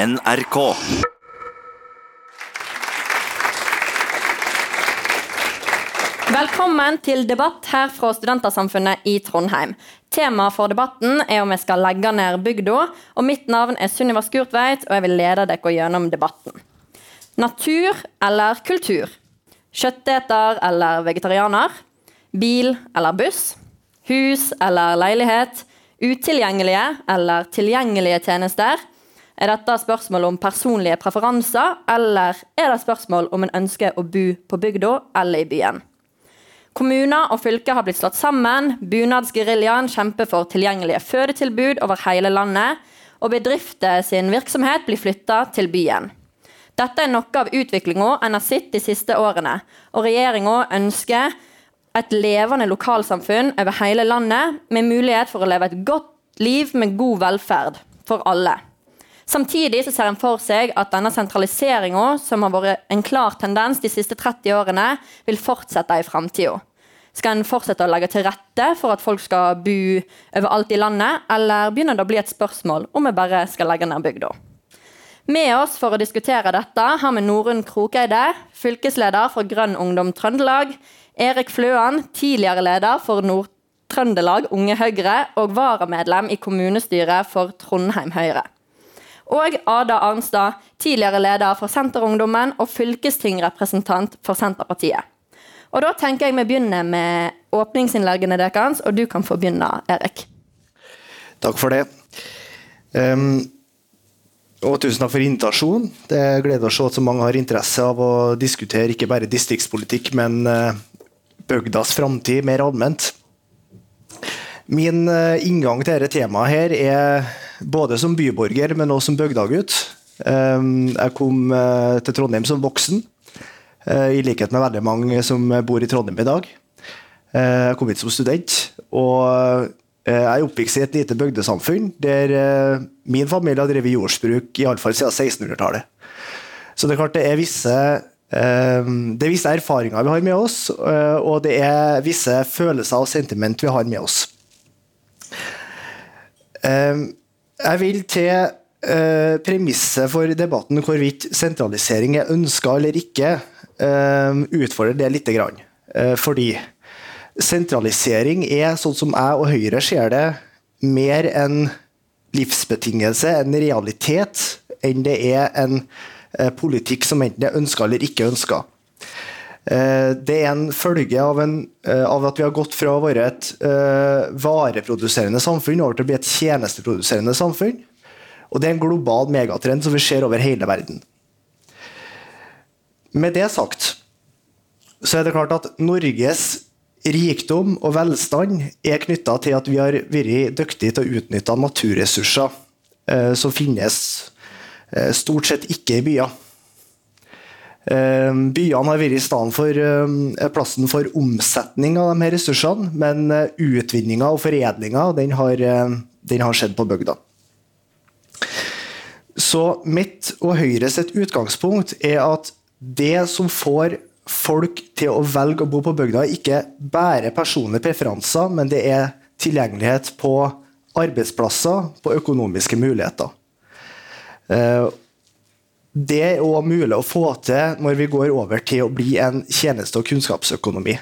NRK. Velkommen til debatt her fra Studentersamfunnet i Trondheim. Temaet for debatten er om jeg skal legge ned bygda. og Mitt navn er Sunniva Skurtveit, og jeg vil lede dere gjennom debatten. Natur eller kultur? Kjøtteter eller vegetarianer? Bil eller buss? Hus eller leilighet? Utilgjengelige eller tilgjengelige tjenester? Er dette spørsmål om personlige preferanser, eller er det spørsmål om en ønsker å bo på bygda eller i byen? Kommuner og fylker har blitt slått sammen, bunadsgeriljaen kjemper for tilgjengelige fødetilbud over hele landet, og bedrifter sin virksomhet blir flytta til byen. Dette er noe av utviklinga en har sett de siste årene, og regjeringa ønsker et levende lokalsamfunn over hele landet, med mulighet for å leve et godt liv med god velferd for alle. Samtidig så ser en for seg at denne sentraliseringa, som har vært en klar tendens de siste 30 årene, vil fortsette i framtida. Skal en fortsette å legge til rette for at folk skal bo overalt i landet, eller begynner det å bli et spørsmål om vi bare skal legge ned bygda? Med oss for å diskutere dette har vi Norunn Krokeide, fylkesleder for Grønn Ungdom Trøndelag, Erik Fløan, tidligere leder for Nord-Trøndelag Unge Høyre og varamedlem i kommunestyret for Trondheim Høyre og Ada Arnstad, tidligere leder for Senterungdommen og fylkestingrepresentant for Senterpartiet. Og Da tenker jeg vi begynner med åpningsinnleggene deres, og du kan få begynne, Erik. Takk for det. Um, og tusen takk for invitasjonen. Det er gleder å se at så mange har interesse av å diskutere ikke bare distriktspolitikk, men uh, bygdas framtid mer allment. Min uh, inngang til dette temaet her er både som byborger, men også som bygdagutt. Ehm, jeg kom eh, til Trondheim som voksen, eh, i likhet med veldig mange som bor i Trondheim i dag. Eh, jeg kom hit som student, og jeg er oppvokst i et lite bygdesamfunn der min familie har drevet jordsbruk iallfall siden 1600-tallet. Så det er klart det er visse det er visse erfaringer vi har med oss, og det er visse følelser og sentiment vi har med oss. Ehm, jeg vil til uh, premisset for debatten hvorvidt sentralisering er ønska eller ikke, uh, utfordre det litt. Grann. Uh, fordi sentralisering er, sånn som jeg og Høyre ser det, mer en livsbetingelse, en realitet, enn det er en politikk som enten er ønska eller ikke ønska. Det er en følge av, en, av, at vi har gått fra å være et uh, vareproduserende samfunn over til å bli et tjenesteproduserende samfunn. Og det er en global megatrend som vi ser over hele verden. Med det sagt så er det klart at Norges rikdom og velstand er knytta til at vi har vært dyktige til å utnytte naturressurser eh, som finnes eh, stort sett ikke i byer. Ehm, byene har vært i stedet for ehm, plassen for omsetning av de her ressursene, men eh, utvinninga og foredlinga den har, eh, den har skjedd på bygda. Så mitt og Høyre sitt utgangspunkt er at det som får folk til å velge å bo på bygda, ikke bare personlige preferanser, men det er tilgjengelighet på arbeidsplasser, på økonomiske muligheter. Det er òg mulig å få til når vi går over til å bli en tjeneste- og kunnskapsøkonomi.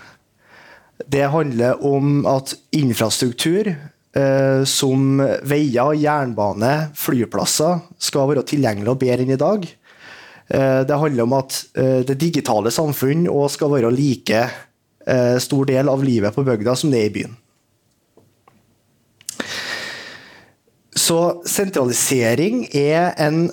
Det handler om at infrastruktur eh, som veier, jernbane, flyplasser skal være tilgjengelig og bedre enn i dag. Eh, det handler om at eh, det digitale samfunn òg skal være like eh, stor del av livet på bygda som det er i byen. Så sentralisering er en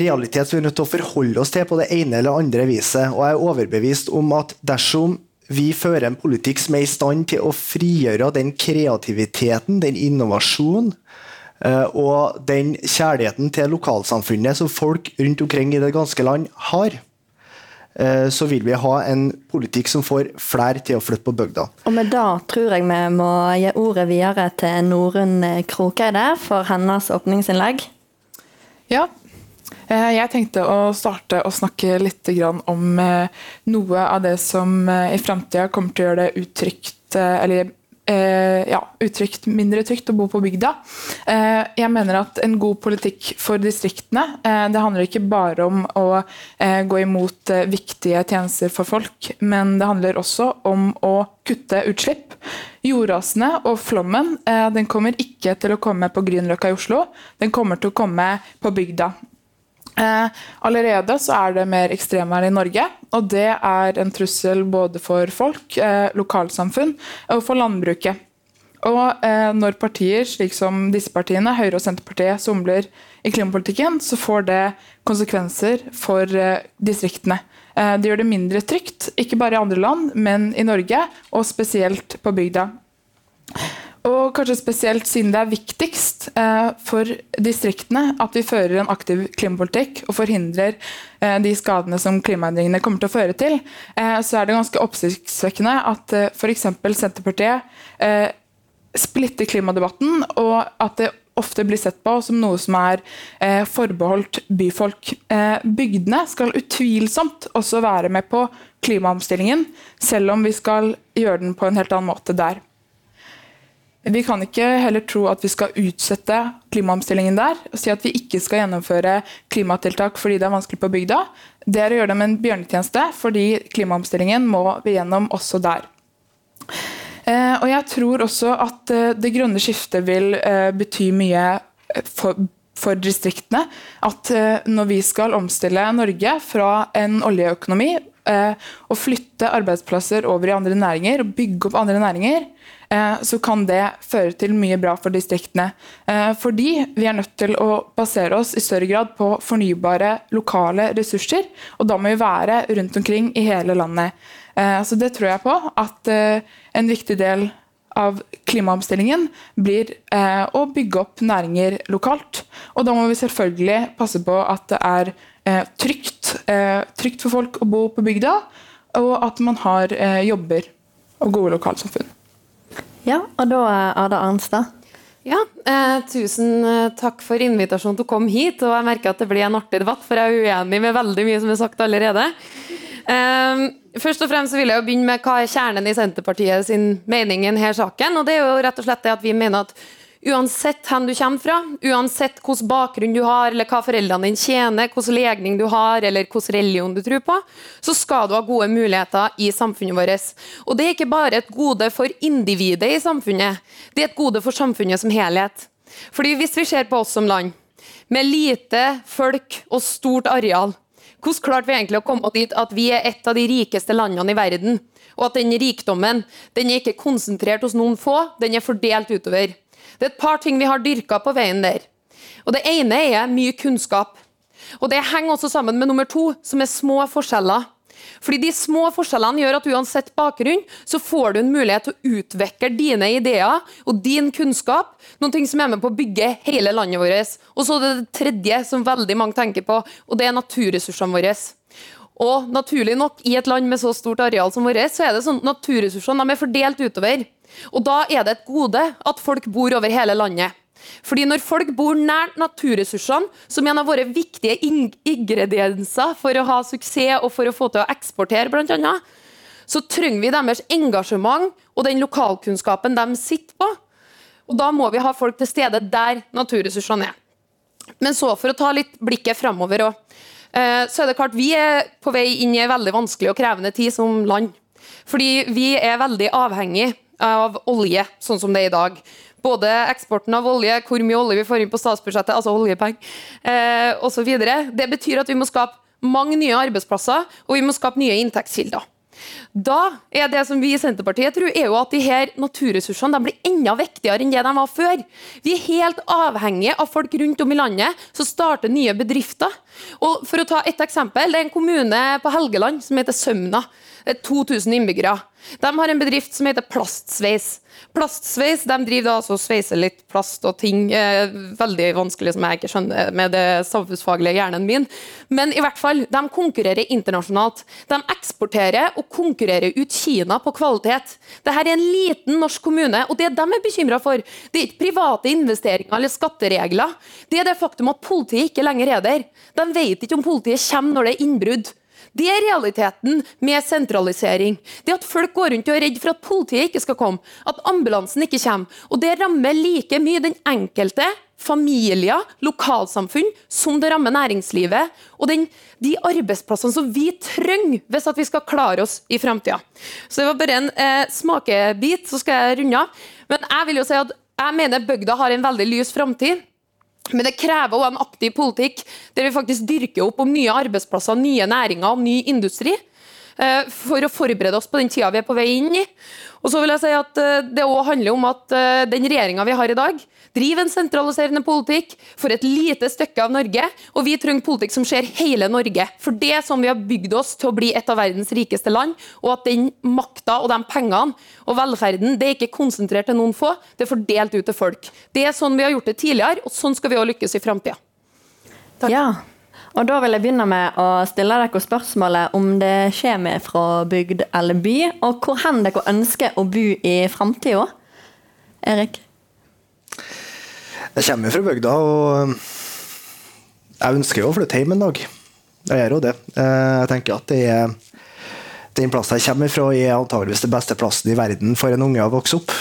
realitet som vi er nødt til å forholde oss til på det ene eller andre viset. Og jeg er overbevist om at dersom vi fører en politikk som er i stand til å frigjøre den kreativiteten, den innovasjonen eh, og den kjærligheten til lokalsamfunnet som folk rundt omkring i det ganske land har, eh, så vil vi ha en politikk som får flere til å flytte på bygda. Og med det tror jeg vi må gi ordet videre til Norunn Krokeide for hennes åpningsinnlegg. Ja, jeg tenkte å starte å snakke litt om eh, noe av det som eh, i framtida kommer til å gjøre det utrygt, eller eh, ja, utrygt, mindre trygt å bo på bygda. Eh, jeg mener at en god politikk for distriktene eh, det handler ikke bare om å eh, gå imot eh, viktige tjenester for folk, men det handler også om å kutte utslipp. Jordrasene og flommen eh, den kommer ikke til å komme på Grünerløkka i Oslo, den kommer til å komme på bygda. Eh, allerede så er det mer ekstremvær i Norge, og det er en trussel både for folk, eh, lokalsamfunn og for landbruket. Og eh, når partier, slik som disse partiene, Høyre og Senterpartiet, somler i klimapolitikken, så får det konsekvenser for distriktene. Det gjør det mindre trygt, ikke bare i andre land, men i Norge, og spesielt på bygda. Og kanskje spesielt siden det er viktigst eh, for distriktene at vi fører en aktiv klimapolitikk og forhindrer eh, de skadene som klimaendringene kommer til å føre til, eh, så er det ganske oppsiktsvekkende at eh, f.eks. Senterpartiet eh, splitter klimadebatten, og at det ofte blir sett på som noe som er eh, forbeholdt byfolk. Eh, bygdene skal utvilsomt også være med på klimaomstillingen, selv om vi skal gjøre den på en helt annen måte der. Vi kan ikke heller tro at vi skal utsette klimaomstillingen der og si at vi ikke skal gjennomføre klimatiltak fordi det er vanskelig på bygda. Det er å gjøre dem en bjørnetjeneste, fordi klimaomstillingen må vi gjennom også der. Eh, og jeg tror også at eh, det grønne skiftet vil eh, bety mye for, for distriktene. At når vi skal omstille Norge fra en oljeøkonomi og flytte arbeidsplasser over i andre næringer og bygge opp andre næringer, så kan det føre til mye bra for distriktene. Eh, fordi vi er nødt til å basere oss i større grad på fornybare lokale ressurser. Og da må vi være rundt omkring i hele landet. Eh, så det tror jeg på. At en viktig del av klimaomstillingen blir å bygge opp næringer lokalt. Og da må vi selvfølgelig passe på at det er trygt, trygt for folk å bo på bygda, og at man har jobber og gode lokalsamfunn. Ja, og da Ada Arnstad. Ja, eh, Tusen eh, takk for invitasjonen til å komme hit. og Jeg merker at det blir en artig debatt, for jeg er uenig med veldig mye som er sagt allerede. Eh, først og fremst vil jeg jo begynne med hva er kjernen i Senterpartiet sin mening i denne saken. og det er jo rett og slett det at Vi mener at Uansett hvor du kommer fra, uansett hvilken bakgrunn du har, eller hva foreldrene dine tjener, hvilken legning du har, eller hvilken religion du tror på, så skal du ha gode muligheter i samfunnet vårt. Og det er ikke bare et gode for individet i samfunnet, det er et gode for samfunnet som helhet. Fordi hvis vi ser på oss som land, med lite folk og stort areal, hvordan klarte vi egentlig å komme dit at vi er et av de rikeste landene i verden? Og at den rikdommen den er ikke konsentrert hos noen få, den er fordelt utover. Det er et par ting vi har dyrka på veien der. Og Det ene er mye kunnskap. Og Det henger også sammen med nummer to, som er små forskjeller. Fordi De små forskjellene gjør at uansett bakgrunn, så får du en mulighet til å utvikle dine ideer og din kunnskap. Noe som er med på å bygge hele landet vårt. Og så er det det tredje som veldig mange tenker på, og det er naturressursene våre. Og naturlig nok, i et land med så stort areal som vårt, så er det sånn naturressursene de er fordelt utover. Og Da er det et gode at folk bor over hele landet. Fordi Når folk bor nært naturressursene, som en av våre viktige ingredienser for å ha suksess og for å få til å eksportere, annet, så trenger vi deres engasjement og den lokalkunnskapen de sitter på. Og Da må vi ha folk til stede der naturressursene er. Men så for å ta litt blikket framover òg. Eh, så er det klart Vi er på vei inn i en veldig vanskelig og krevende tid som land. Fordi vi er veldig avhengig av olje, sånn som det er i dag. Både eksporten av olje, hvor mye olje vi får inn på statsbudsjettet, altså oljepenger, eh, osv. Det betyr at vi må skape mange nye arbeidsplasser, og vi må skape nye inntektskilder. Da er det som vi i Senterpartiet tror, er jo at de her naturressursene de blir enda viktigere enn det de var før. Vi er helt avhengige av folk rundt om i landet som starter nye bedrifter. Og for å ta et eksempel, Det er en kommune på Helgeland som heter Sømna. Det er 2000 innbyggere. De har en bedrift som heter Plastsveis. Plastsveis de driver da altså sveiser litt plast og ting. Eh, veldig vanskelig, som jeg ikke skjønner med det samfunnsfaglige hjernen min. Men i hvert fall, de konkurrerer internasjonalt. De eksporterer og konkurrerer ut Kina på kvalitet. Dette er en liten norsk kommune, og det de er bekymra for, det er ikke private investeringer eller skatteregler. Det er det faktum at politiet ikke lenger er der. De vet ikke om politiet kommer når det er innbrudd. Det er realiteten med sentralisering. Det at folk går rundt og er redd for at politiet ikke skal komme, at ambulansen ikke kommer. Og det rammer like mye den enkelte, familier, lokalsamfunn, som det rammer næringslivet. Og den, de arbeidsplassene som vi trenger hvis vi skal klare oss i framtida. Så det var bare en eh, smakebit, så skal jeg runde av. Men jeg vil jo si at jeg mener bygda har en veldig lys framtid. Men det krever også en aktiv politikk der vi faktisk dyrker opp om nye arbeidsplasser, nye næringer og ny industri. Eh, for å forberede oss på den tida vi er på vei inn i. Og så vil jeg si at eh, Det også handler om at eh, den regjeringa vi har i dag, driver en sentraliserende politikk for et lite stykke av Norge. Og vi trenger politikk som ser hele Norge. For det er sånn vi har bygd oss til å bli et av verdens rikeste land. Og at den makta og de pengene og velferden det er ikke konsentrert til noen få, det er fordelt ut til folk. Det er sånn vi har gjort det tidligere, og sånn skal vi også lykkes i framtida. Ja. Og da vil jeg begynne med å stille dere spørsmålet om det kommer fra bygd eller by, og hvor hen dere ønsker å bo i framtida. Erik? Jeg kommer fra bygda, og jeg ønsker jo å flytte hjem en dag. Jeg gjør jo det. Eh, jeg tenker at det er den plassen jeg kommer fra, er antageligvis den beste plassen i verden for en unge å vokse opp.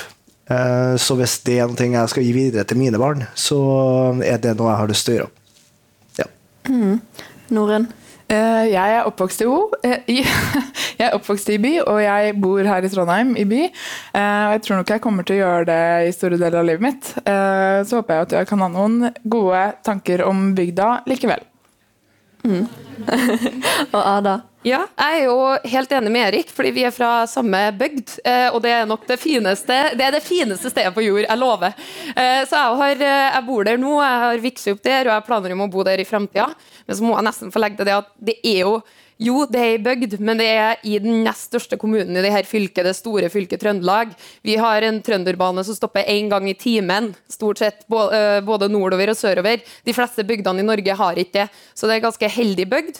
Eh, så hvis det er noe jeg skal gi videre til mine barn, så er det noe jeg har lyst til å gjøre. Mm. Norunn? Uh, jeg er oppvokst i, uh, jeg er oppvokst i by, og jeg bor her i Trondheim i by. Uh, og jeg tror nok jeg kommer til å gjøre det i store deler av livet mitt. så håper jeg at jeg kan ha noen gode tanker om bygda likevel. Mm. og Ada? Ja, jeg er jo helt enig med Erik, fordi vi er fra samme bygd. Og det er nok det fineste Det er det fineste stedet på jord, jeg lover. Så jeg, har, jeg bor der nå, jeg har vokst opp der, og jeg planer om å bo der i framtida. Men så må jeg nesten få legge til det at det er jo jo, det er i bygd, men det er i den nest største kommunen i det her fylket, det store fylket Trøndelag. Vi har en trønderbane som stopper én gang i timen, stort sett både nordover og sørover. De fleste bygdene i Norge har ikke det, så det er ganske heldig bygd,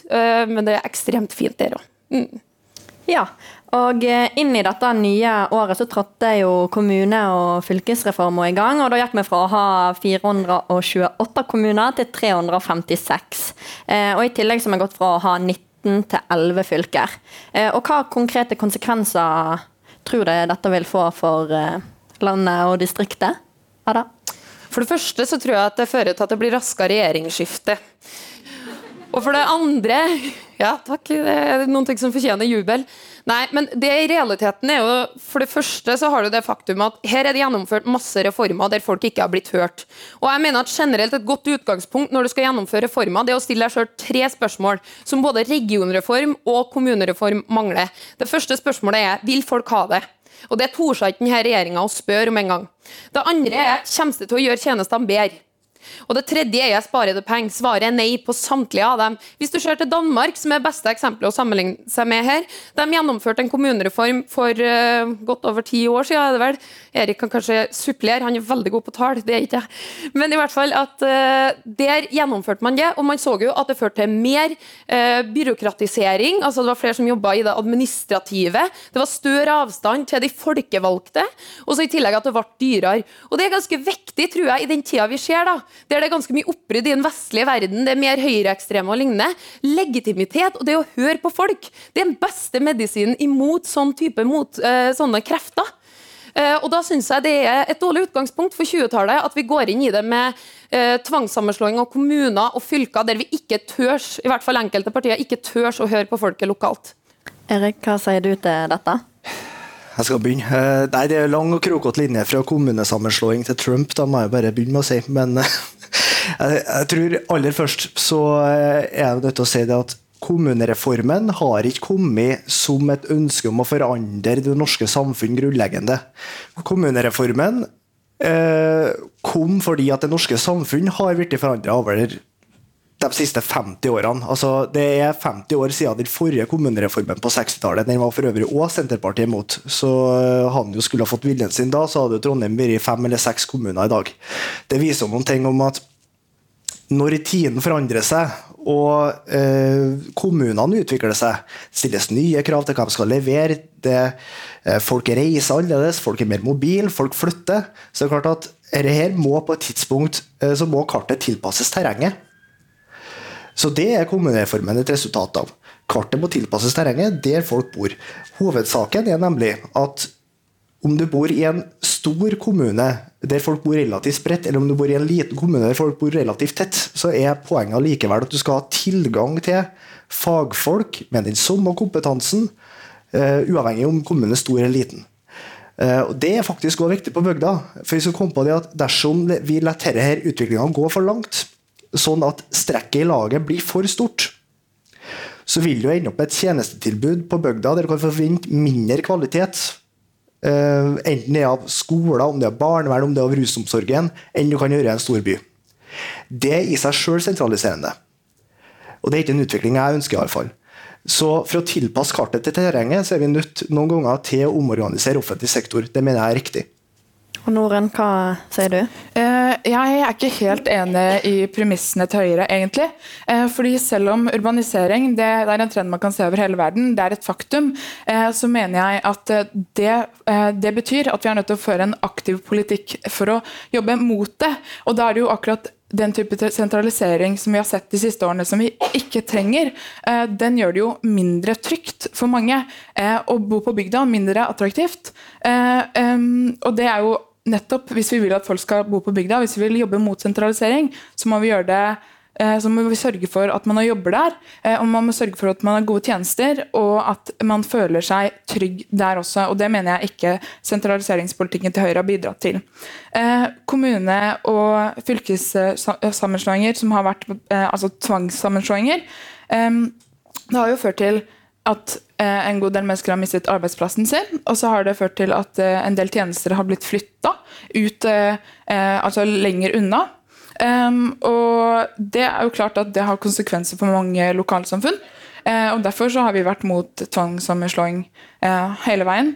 men det er ekstremt fint der òg. Mm. Ja, og inn i dette nye året så trådte jo kommune- og fylkesreformen i gang. og Da gikk vi fra å ha 428 kommuner til 356. Og I tillegg så har vi gått fra å ha 19 til 11 fylker. Og Hva konkrete konsekvenser tror du dette vil få for landet og distriktet? Ada? For det første så tror jeg at det fører til at det blir raskere regjeringsskifte. Og for det andre Ja, takk. Det er noen ting som fortjener jubel. Nei, men det i realiteten er jo For det første så har du det faktum at her er det gjennomført masse reformer der folk ikke har blitt hørt. Og jeg mener at generelt et godt utgangspunkt når du skal gjennomføre reformer, det er å stille deg sjøl tre spørsmål som både regionreform og kommunereform mangler. Det første spørsmålet er vil folk ha det? Og det torde ikke denne regjeringa å spørre om en gang. Det andre er kommer det til å gjøre tjenestene bedre? Og det tredje er jeg sparer det penger. Svaret er nei på samtlige av dem. Hvis du ser til Danmark, som er beste eksempelet å sammenligne seg med her, de gjennomførte en kommunereform for uh, godt over ti år siden, er det vel. Erik kan kanskje supplere, han er veldig god på tall, det er ikke jeg. Men i hvert fall at uh, der gjennomførte man det, og man så jo at det førte til mer uh, byråkratisering. altså Det var flere som jobba i det administrative. Det var større avstand til de folkevalgte, og så i tillegg at det ble dyrere. Og det er ganske viktig, tror jeg, i den tida vi ser, da, der det er ganske mye oppbrudd i den vestlige verden, det er mer høyreekstreme og lignende. Legitimitet og det å høre på folk, det er den beste medisinen imot sånn type mot, uh, sånne krefter. Uh, og da syns jeg det er et dårlig utgangspunkt for 20-tallet at vi går inn i det med uh, tvangssammenslåing av kommuner og fylker der vi ikke tørs, i hvert fall enkelte partier, ikke tørs å høre på folket lokalt. Erik, hva sier du til dette? Jeg skal begynne. Uh, nei, Det er lang og krokete linje fra kommunesammenslåing til Trump, da må jeg bare begynne med å si. Men jeg, jeg, tror aller først så er jeg nødt til å si det at kommunereformen har ikke kommet som et ønske om å forandre det norske samfunn grunnleggende. Kommunereformen eh, kom fordi at det norske samfunn har blitt forandra over de siste 50 årene. Altså, det er 50 år siden den forrige kommunereformen på 60-tallet. Den var for øvrig òg Senterpartiet imot. Så eh, han jo skulle ha fått viljen sin da, så hadde Trondheim vært fem eller seks kommuner i dag. Det viser noen ting om at når tiden forandrer seg og eh, kommunene utvikler seg, stilles nye krav til hva de skal levere, det, eh, folk reiser annerledes, folk er mer mobile, folk flytter, så det er klart at dette må på et tidspunkt eh, så må kartet tilpasses terrenget. Så det er kommunereformen et resultat av. Kartet må tilpasses terrenget der folk bor. Hovedsaken er nemlig at om du bor i en stor kommune der folk bor relativt spredt, eller om du bor i en liten kommune der folk bor relativt tett, så er poenget likevel at du skal ha tilgang til fagfolk med den samme kompetansen, uh, uavhengig om kommunen er stor eller liten. Uh, det er faktisk også viktig på bygda. for vi skal komme på det at Dersom vi lar denne utviklinga gå for langt, sånn at strekket i laget blir for stort, så vil du ende opp med et tjenestetilbud på bygda der du kan forvente mindre kvalitet Uh, enten det er av skoler, om det er barnevern, om det er av rusomsorgen, enn du kan gjøre i en stor by. Det er i seg sjøl sentraliserende. Og det er ikke en utvikling jeg ønsker. i alle fall. Så for å tilpasse kartet til terrenget, så er vi nødt noen ganger til å omorganisere offentlig sektor. Det mener jeg er riktig. Og Noren, hva sier du? Eh, jeg er ikke helt enig i premissene til Høyre, egentlig. Eh, fordi selv om urbanisering det, er en trend man kan se over hele verden, det er et faktum, eh, så mener jeg at det, det betyr at vi er nødt til å føre en aktiv politikk for å jobbe mot det. Og da er det jo akkurat den type sentralisering som vi har sett de siste årene, som vi ikke trenger, den gjør det jo mindre trygt for mange. Å bo på bygda mindre attraktivt. Og det er jo nettopp hvis vi vil at folk skal bo på bygda, hvis vi vil jobbe mot sentralisering, så må vi gjøre det eh, så må vi sørge for at man har jobber der, eh, og man må sørge for at man har gode tjenester, og at man føler seg trygg der også. og Det mener jeg ikke sentraliseringspolitikken til Høyre har bidratt til. Eh, kommune- og fylkessammenslåinger som har vært altså tvangssammenslåinger, det har jo ført til at eh, en god del mennesker har mistet arbeidsplassen sin. Og så har det ført til at eh, en del tjenester har blitt flytta ut, eh, altså lenger unna. Um, og det er jo klart at det har konsekvenser for mange lokalsamfunn. og Derfor så har vi vært mot tvangssammenslåing hele veien.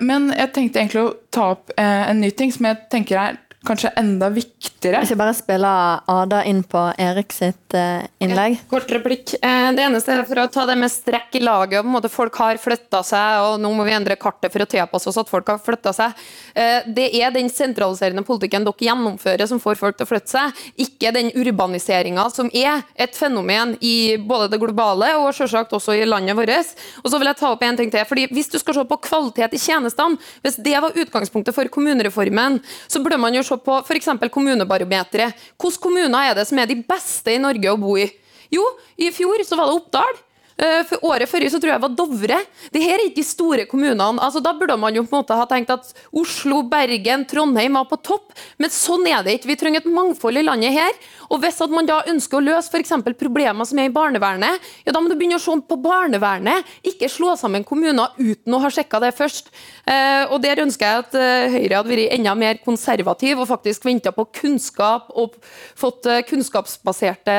men jeg tenkte egentlig å ta opp en ny ting som jeg tenker er kanskje enda viktigere. Jeg skal bare spille Ada inn på Erik sitt uh, innlegg. Ja, kort replikk. Eh, det eneste er for å ta det med strekk i laget. på en måte Folk har flytta seg, og nå må vi endre kartet for å tilpasse oss at folk har flytta seg. Eh, det er den sentraliserende politikken dere gjennomfører som får folk til å flytte seg, ikke den urbaniseringa som er et fenomen i både det globale og selvsagt også i landet vårt. Og så vil jeg ta opp en ting til. fordi Hvis du skal se på kvalitet i tjenestene, hvis det var utgangspunktet for kommunereformen, så burde man jo se på f.eks. kommunebarometeret. Hvilke kommuner er det som er de beste i Norge å bo i? Jo, i fjor så var det Oppdal. Eh, for året før så tror jeg var Dovre. Det her er ikke de store kommunene. Altså, da burde man jo på en måte ha tenkt at Oslo, Bergen, Trondheim var på topp, men sånn er det ikke. Vi trenger et mangfold i landet her. Og hvis at man da ønsker å løse f.eks. problemer som er i barnevernet, ja, da må du begynne å se på barnevernet, ikke slå sammen kommuner uten å ha sjekka det først. Eh, og Der ønsker jeg at eh, Høyre hadde vært enda mer konservativ og faktisk venta på kunnskap og fått kunnskapsbaserte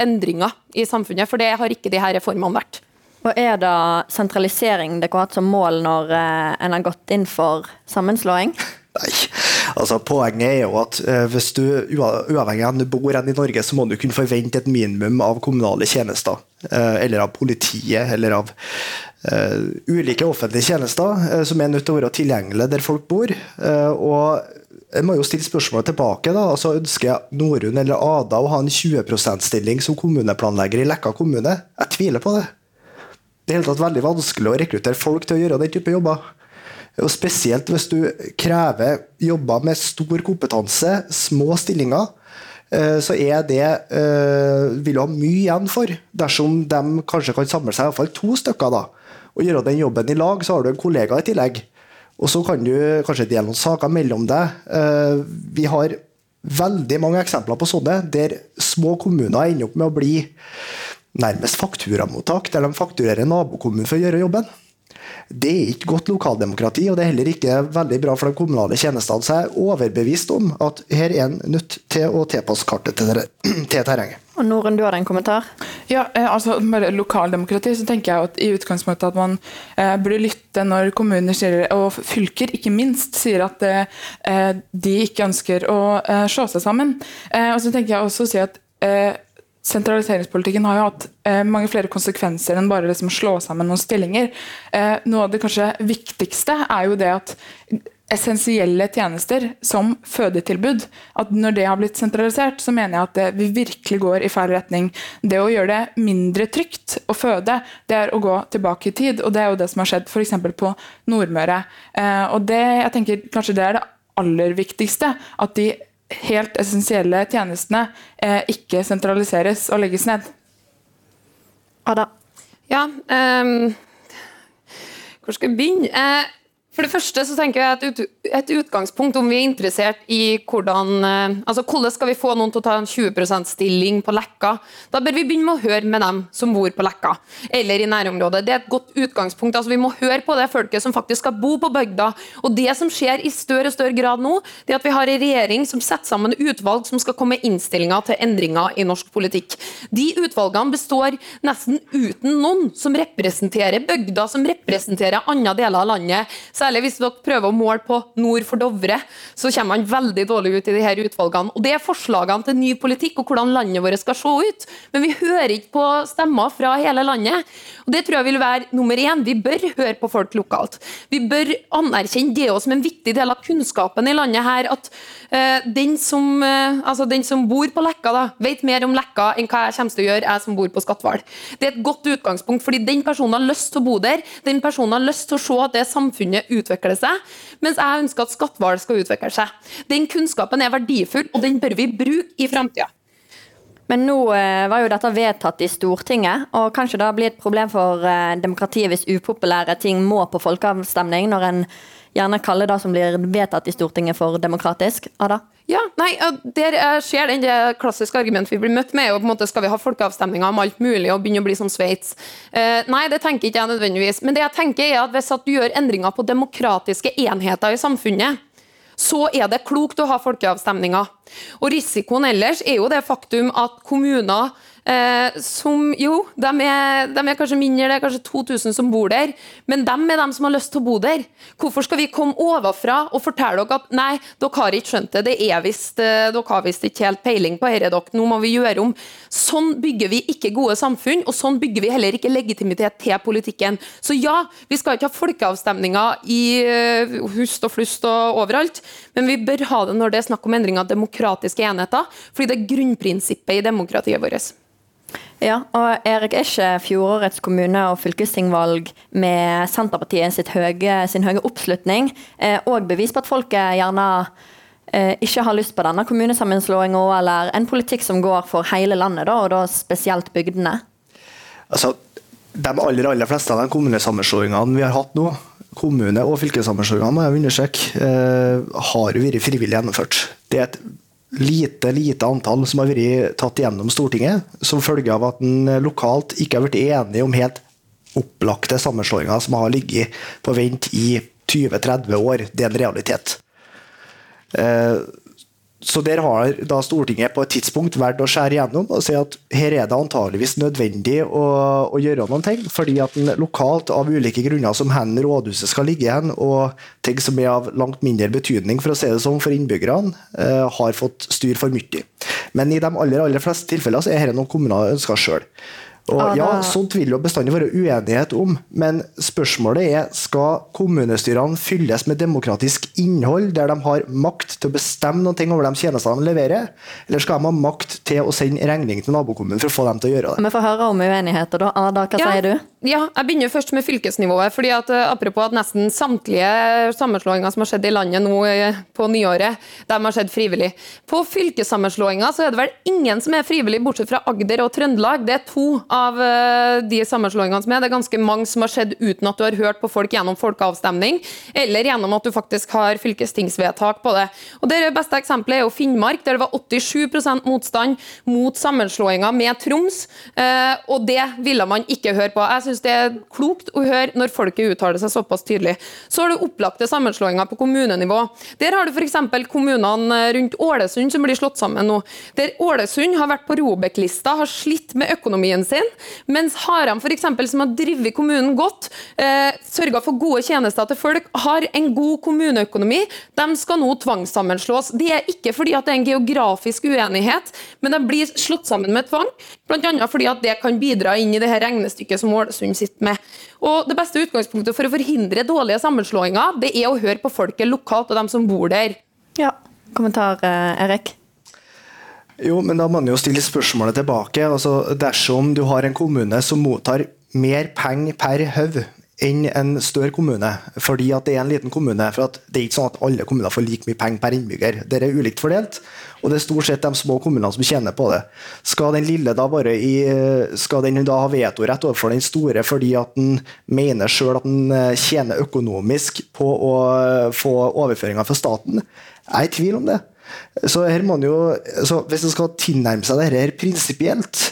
endringer i samfunnet, for det har ikke de her reformene vært. Og Er det sentralisering dere har hatt som mål når eh, en har gått inn for sammenslåing? Nei, altså Poenget er jo at uh, hvis du uavhengig av om du bor i Norge, så må du kunne forvente et minimum av kommunale tjenester. Uh, eller av politiet, eller av uh, ulike offentlige tjenester som er nødt til å være tilgjengelige der folk bor. og jeg må jo stille spørsmålet tilbake. da, altså Ønsker Norun eller Ada å ha en 20 %-stilling som kommuneplanlegger i Lekka kommune? Jeg tviler på det. Det er helt tatt veldig vanskelig å rekruttere folk til å gjøre den type jobber. Og Spesielt hvis du krever jobber med stor kompetanse, små stillinger. Eh, så er det eh, vil du ha mye igjen for dersom de kanskje kan samle seg i hvert fall to stykker da, og gjøre den jobben i lag. Så har du en kollega i tillegg. Og så kan du kanskje dele noen saker mellom deg. Eh, vi har veldig mange eksempler på sånne, der små kommuner ender opp med å bli nærmest fakturamottak, der de fakturerer nabokommunen for å gjøre jobben. Det er ikke godt lokaldemokrati, og det er heller ikke veldig bra for de kommunale tjenestene. Så jeg er overbevist om at her er en nødt til å tilpasse kartet til, til terrenget. Og Norun, du har en kommentar? Ja, eh, altså Med lokaldemokrati så tenker jeg at i utgangspunktet at man eh, burde lytte når kommuner sier, og fylker ikke minst sier at eh, de ikke ønsker å eh, slå seg sammen. Eh, og så tenker jeg også å si at eh, sentraliseringspolitikken har jo hatt eh, mange flere konsekvenser enn bare liksom slå sammen noen stillinger. Eh, noe av det kanskje viktigste er jo det at essensielle tjenester som fødetilbud. At når det har blitt sentralisert, så mener jeg at det, vi virkelig går i feil retning. Det å gjøre det mindre trygt å føde, det er å gå tilbake i tid. Og det er jo det som har skjedd f.eks. på Nordmøre. Eh, og det, jeg tenker kanskje det er det aller viktigste. At de helt essensielle tjenestene eh, ikke sentraliseres og legges ned. Ada? Ja, um, hvor skal jeg begynne? Eh, for det første så tenker jeg at Et utgangspunkt om vi er interessert i hvordan eh, altså hvordan skal vi få noen til å ta en 20 %-stilling på Lekka, da bør vi begynne med å høre med dem som bor på Lekka eller i nærområdet. Det er et godt utgangspunkt. altså Vi må høre på det folket som faktisk skal bo på bygda. Og Det som skjer i større og større grad nå, det er at vi har en regjering som setter sammen utvalg som skal komme med innstillinger til endringer i norsk politikk. De utvalgene består nesten uten noen som representerer bygda, som representerer andre deler av landet. Særlig hvis dere prøver å måle på nord for Dovre, så kommer man veldig dårlig ut i de her utvalgene. Og Det er forslagene til ny politikk og hvordan landet vårt skal se ut. Men vi hører ikke på stemmer fra hele landet. Og Det tror jeg vil være nummer én. Vi bør høre på folk lokalt. Vi bør anerkjenne det som en viktig del av kunnskapen i landet her, at uh, den, som, uh, altså den som bor på Lekka, da, vet mer om Lekka enn hva jeg kommer til å gjøre, jeg som bor på Skatval. Det er et godt utgangspunkt, fordi den personen har lyst til å bo der. Den personen har lyst til å se at det samfunnet utvikler seg, mens jeg ønsker at skatthval skal utvikle seg. Den kunnskapen er verdifull, og den bør vi bruke i framtida. Men nå eh, var jo dette vedtatt i Stortinget, og kanskje det blir et problem for eh, demokratiet hvis upopulære ting må på folkeavstemning, når en gjerne kalle det som blir vedtatt i Stortinget for demokratisk? Ada? Ja, nei, Der skjer den det klassiske argumentet vi blir møtt med. og på en måte Skal vi ha folkeavstemninger om alt mulig og begynne å bli som Sveits? Eh, nei, det tenker ikke jeg nødvendigvis. Men det jeg tenker er at hvis at du gjør endringer på demokratiske enheter i samfunnet, så er det klokt å ha folkeavstemninger. Og Risikoen ellers er jo det faktum at kommuner Eh, som jo, de er, de er, kanskje mindre, det er kanskje 2000 som bor der, men de er de som har lyst til å bo der. Hvorfor skal vi komme ovenfra og fortelle dere at nei, dere har ikke skjønt det, det er vist, eh, dere har visst ikke helt peiling på dette, dere, nå må vi gjøre om. Sånn bygger vi ikke gode samfunn, og sånn bygger vi heller ikke legitimitet til politikken. Så ja, vi skal ikke ha folkeavstemninger i uh, hust og flust og overalt, men vi bør ha det når det er snakk om endring av demokratiske enheter, fordi det er grunnprinsippet i demokratiet vårt. Ja, og Erik, er ikke fjorårets kommune- og fylkestingvalg med Senterpartiet høye, sin høye oppslutning òg og bevis på at folket gjerne eh, ikke har lyst på denne kommunesammenslåinga, eller en politikk som går for hele landet, da, og da spesielt bygdene? Altså, De aller aller fleste av de kommunesammenslåingene vi har hatt nå, kommune- og fylkessammenslåingene, må jeg understreke, eh, har vært frivillig gjennomført. Det er et lite lite antall som har vært tatt gjennom Stortinget, som følge av at en lokalt ikke har blitt enige om helt opplagte sammenslåinger som har ligget på vent i 20-30 år. Det er en realitet. Eh, så der har da Stortinget på et tidspunkt valgt å skjære igjennom og si at her er det antageligvis nødvendig å, å gjøre noen ting, fordi at en lokalt av ulike grunner som hvor rådhuset skal ligge igjen, og ting som er av langt mindre betydning for å si det sånn for innbyggerne, eh, har fått styr for mye. Men i de aller, aller fleste tilfeller så er dette noe kommunene ønsker sjøl. Og ja, Sånt vil jo bestandig være uenighet om, men spørsmålet er skal kommunestyrene fylles med demokratisk innhold, der de har makt til å bestemme noe over de tjenestene de leverer, eller skal de ha makt til å sende regning til nabokommunen for å få dem til å gjøre det? Vi får høre om uenigheter, da. Ada, hva ja, sier du? Ja, jeg begynner først med fylkesnivået. fordi at uh, Apropos at nesten samtlige sammenslåinger som har skjedd i landet nå uh, på nyåret, de har skjedd frivillig. På fylkessammenslåinger så er det vel ingen som er frivillig, bortsett fra Agder og Trøndelag. Det er to av eh, de sammenslåingene som er. Det er ganske mange som har skjedd uten at du har hørt på folk gjennom folkeavstemning, eller gjennom at du faktisk har fylkestingsvedtak på det. Og Det beste eksempelet er jo Finnmark, der det var 87% motstand mot sammenslåinga med Troms, eh, og det ville man ikke høre på. Jeg syns det er klokt å høre når folket uttaler seg såpass tydelig. Så har du opplagte sammenslåinger på kommunenivå. Der har du f.eks. kommunene rundt Ålesund som blir slått sammen nå. Der Ålesund har vært på Robek-lista, har slitt med økonomien sin, mens Haram, eksempel, som har drevet kommunen godt, eh, sørga for gode tjenester til folk, har en god kommuneøkonomi. De skal nå tvangssammenslås. Det er ikke fordi at det er en geografisk uenighet, men de blir slått sammen med tvang. Bl.a. fordi at det kan bidra inn i det her regnestykket som Ålesund samfunn sitter med. Og Det beste utgangspunktet for å forhindre dårlige sammenslåinger, det er å høre på folket lokalt og dem som bor der. Ja, Kommentar, eh, Erik? Jo, men da må man jo stille spørsmålet tilbake. Altså, dersom du har en kommune som mottar mer penger per haug enn en større kommune, fordi at det er en liten kommune. for Det er ikke sånn at alle kommuner får like mye penger per innbygger. Det er ulikt fordelt, og det er stort sett de små kommunene som tjener på det. Skal den lille da bare i, skal den da ha vetorett overfor den store fordi at den mener sjøl at den eh, tjener økonomisk på å få overføringer fra staten? Jeg er i tvil om det. Så her må jo, Hvis en skal tilnærme seg dette prinsipielt,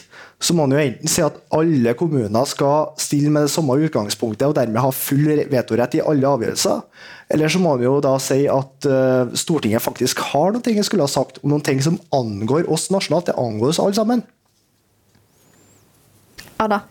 så må man jo enten si at alle kommuner skal stille med det samme utgangspunktet og dermed ha full vetorett i alle avgjørelser. Eller så må man jo da si at uh, Stortinget faktisk har noe jeg skulle ha sagt om noen ting som angår oss nasjonalt. Det angår oss alle sammen. Ada?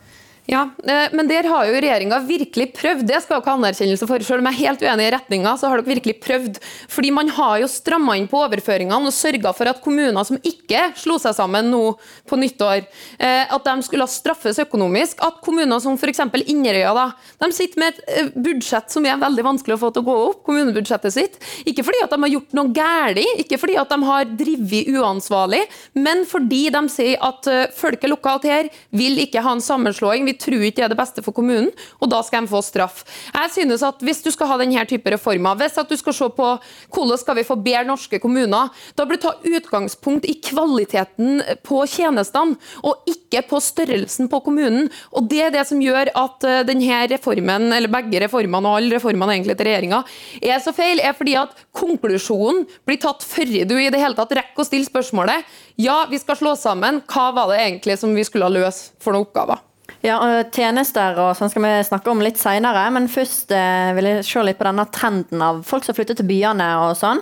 Ja, eh, Men der har jo regjeringa virkelig prøvd. Det skal dere ha anerkjennelse for. Selv om jeg er helt uenig i retninga, så har dere virkelig prøvd. Fordi man har jo stramma inn på overføringene og sørga for at kommuner som ikke slo seg sammen nå på nyttår, eh, at de skulle straffes økonomisk. At kommuner som f.eks. Inderøya da, de sitter med et eh, budsjett som er veldig vanskelig å få til å gå opp, kommunebudsjettet sitt. Ikke fordi at de har gjort noe galt, ikke fordi at de har drevet uansvarlig, men fordi de sier at folket lokalt her vil ikke ha en sammenslåing. Vi tror ikke det er det beste for kommunen, og da skal de få straff. Jeg synes at Hvis du skal ha denne type reformer, hvis at du skal se på hvordan skal vi få bedre norske kommuner, da bør du ta utgangspunkt i kvaliteten på tjenestene, og ikke på størrelsen på kommunen. Og Det er det som gjør at eh, denne reformen, eller begge reformene og alle reformene egentlig til regjeringa, er så feil, er fordi at konklusjonen blir tatt før du i det hele tatt rekker å stille spørsmålet. Ja, vi skal slå sammen. Hva var det egentlig som vi skulle ha løst for noen oppgaver? Ja, Tjenester og sånn skal vi snakke om litt seinere, men først eh, vil jeg se litt på denne trenden av folk som flytter til byene og sånn.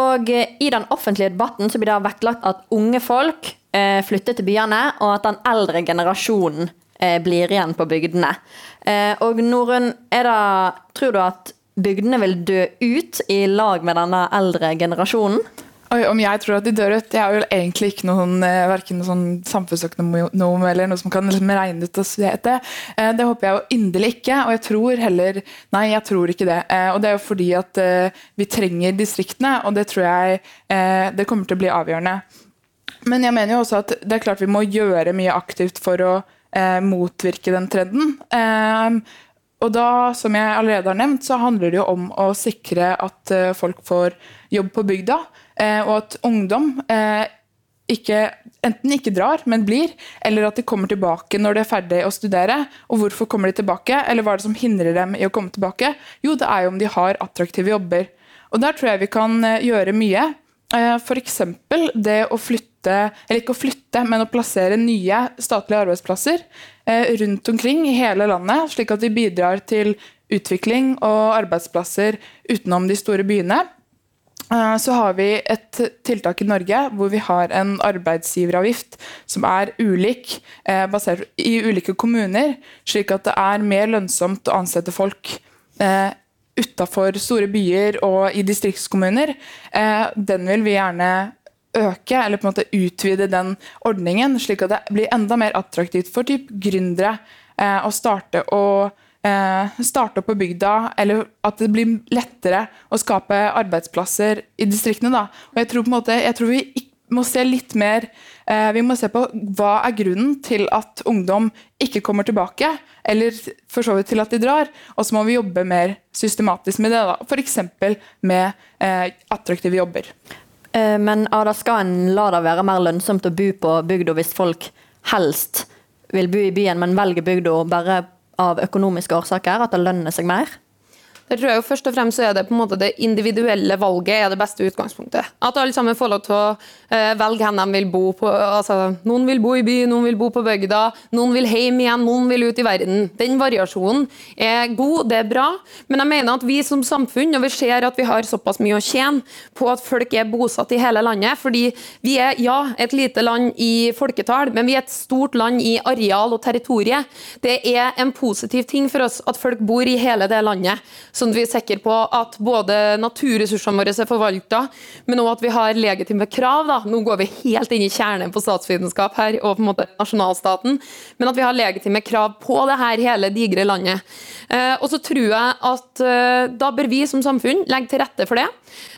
Og eh, I den offentlige debatten så blir det vektlagt at unge folk eh, flytter til byene, og at den eldre generasjonen blir igjen på bygdene. Og Norunn, tror du at bygdene vil dø ut i lag med denne eldre generasjonen? Oi, om jeg tror at de dør ut? Jeg er jo egentlig ikke noen eh, verken sånn samfunnsøkonom eller noe som kan liksom regne ut og se det. Eh, det håper jeg jo inderlig ikke. Og jeg tror heller Nei, jeg tror ikke det. Eh, og det er jo fordi at vi trenger distriktene, og det tror jeg det kommer til å bli avgjørende. Men jeg mener jo også at det er klart vi må gjøre mye aktivt for å motvirke den trenden. Og da, som jeg allerede har nevnt, så handler det jo om å sikre at folk får jobb på bygda. Eh, og at ungdom eh, ikke, enten ikke drar, men blir, eller at de kommer tilbake når de er ferdig å studere. Og hvorfor kommer de tilbake, eller hva er det som hindrer dem i å komme tilbake? Jo, det er jo om de har attraktive jobber. Og der tror jeg vi kan eh, gjøre mye. F.eks. det å flytte, eller ikke å flytte, men å plassere nye statlige arbeidsplasser rundt omkring i hele landet, slik at de bidrar til utvikling og arbeidsplasser utenom de store byene. Eh, så har vi et tiltak i Norge hvor vi har en arbeidsgiveravgift som er ulik eh, basert i ulike kommuner, slik at det er mer lønnsomt å ansette folk eh, utafor store byer og i distriktskommuner. Den vil vi gjerne øke, eller på en måte utvide den ordningen, slik at det blir enda mer attraktivt for typ gründere å starte og eh, starte opp på bygda, eller at det blir lettere å skape arbeidsplasser i distriktene. Da. Og jeg tror, på en måte, jeg tror vi må se litt mer eh, Vi må se på hva er grunnen til at ungdom ikke kommer tilbake, eller for så vidt til at de drar. Og så må vi jobbe mer systematisk med det, da. f.eks. med eh, attraktive jobber. Eh, men Ada, skal en la det være mer lønnsomt å bo på bygda hvis folk helst vil bo i byen, men velger bygda bare av økonomiske årsaker, at det lønner seg mer? Jeg tror jo først og fremst så er det på en måte det individuelle valget er det beste utgangspunktet. At alle sammen får lov til å uh, velge hvor de vil bo. På, altså, noen vil bo i by, noen vil bo på bygda, noen vil hjem igjen, noen vil ut i verden. Den variasjonen er god, det er bra, men jeg mener at vi som samfunn, når vi ser at vi har såpass mye å tjene på at folk er bosatt i hele landet, fordi vi er ja, et lite land i folketall, men vi er et stort land i areal og territorie. Det er en positiv ting for oss at folk bor i hele det landet. Så sånn at vi er sikre på at både naturressursene våre er forvalta, men òg at vi har legitime krav. Da. Nå går vi helt inn i kjernen på statsvitenskap her, og på en måte nasjonalstaten, men at vi har legitime krav på det her hele digre landet. Eh, og så tror jeg at eh, da bør vi som samfunn legge til rette for det.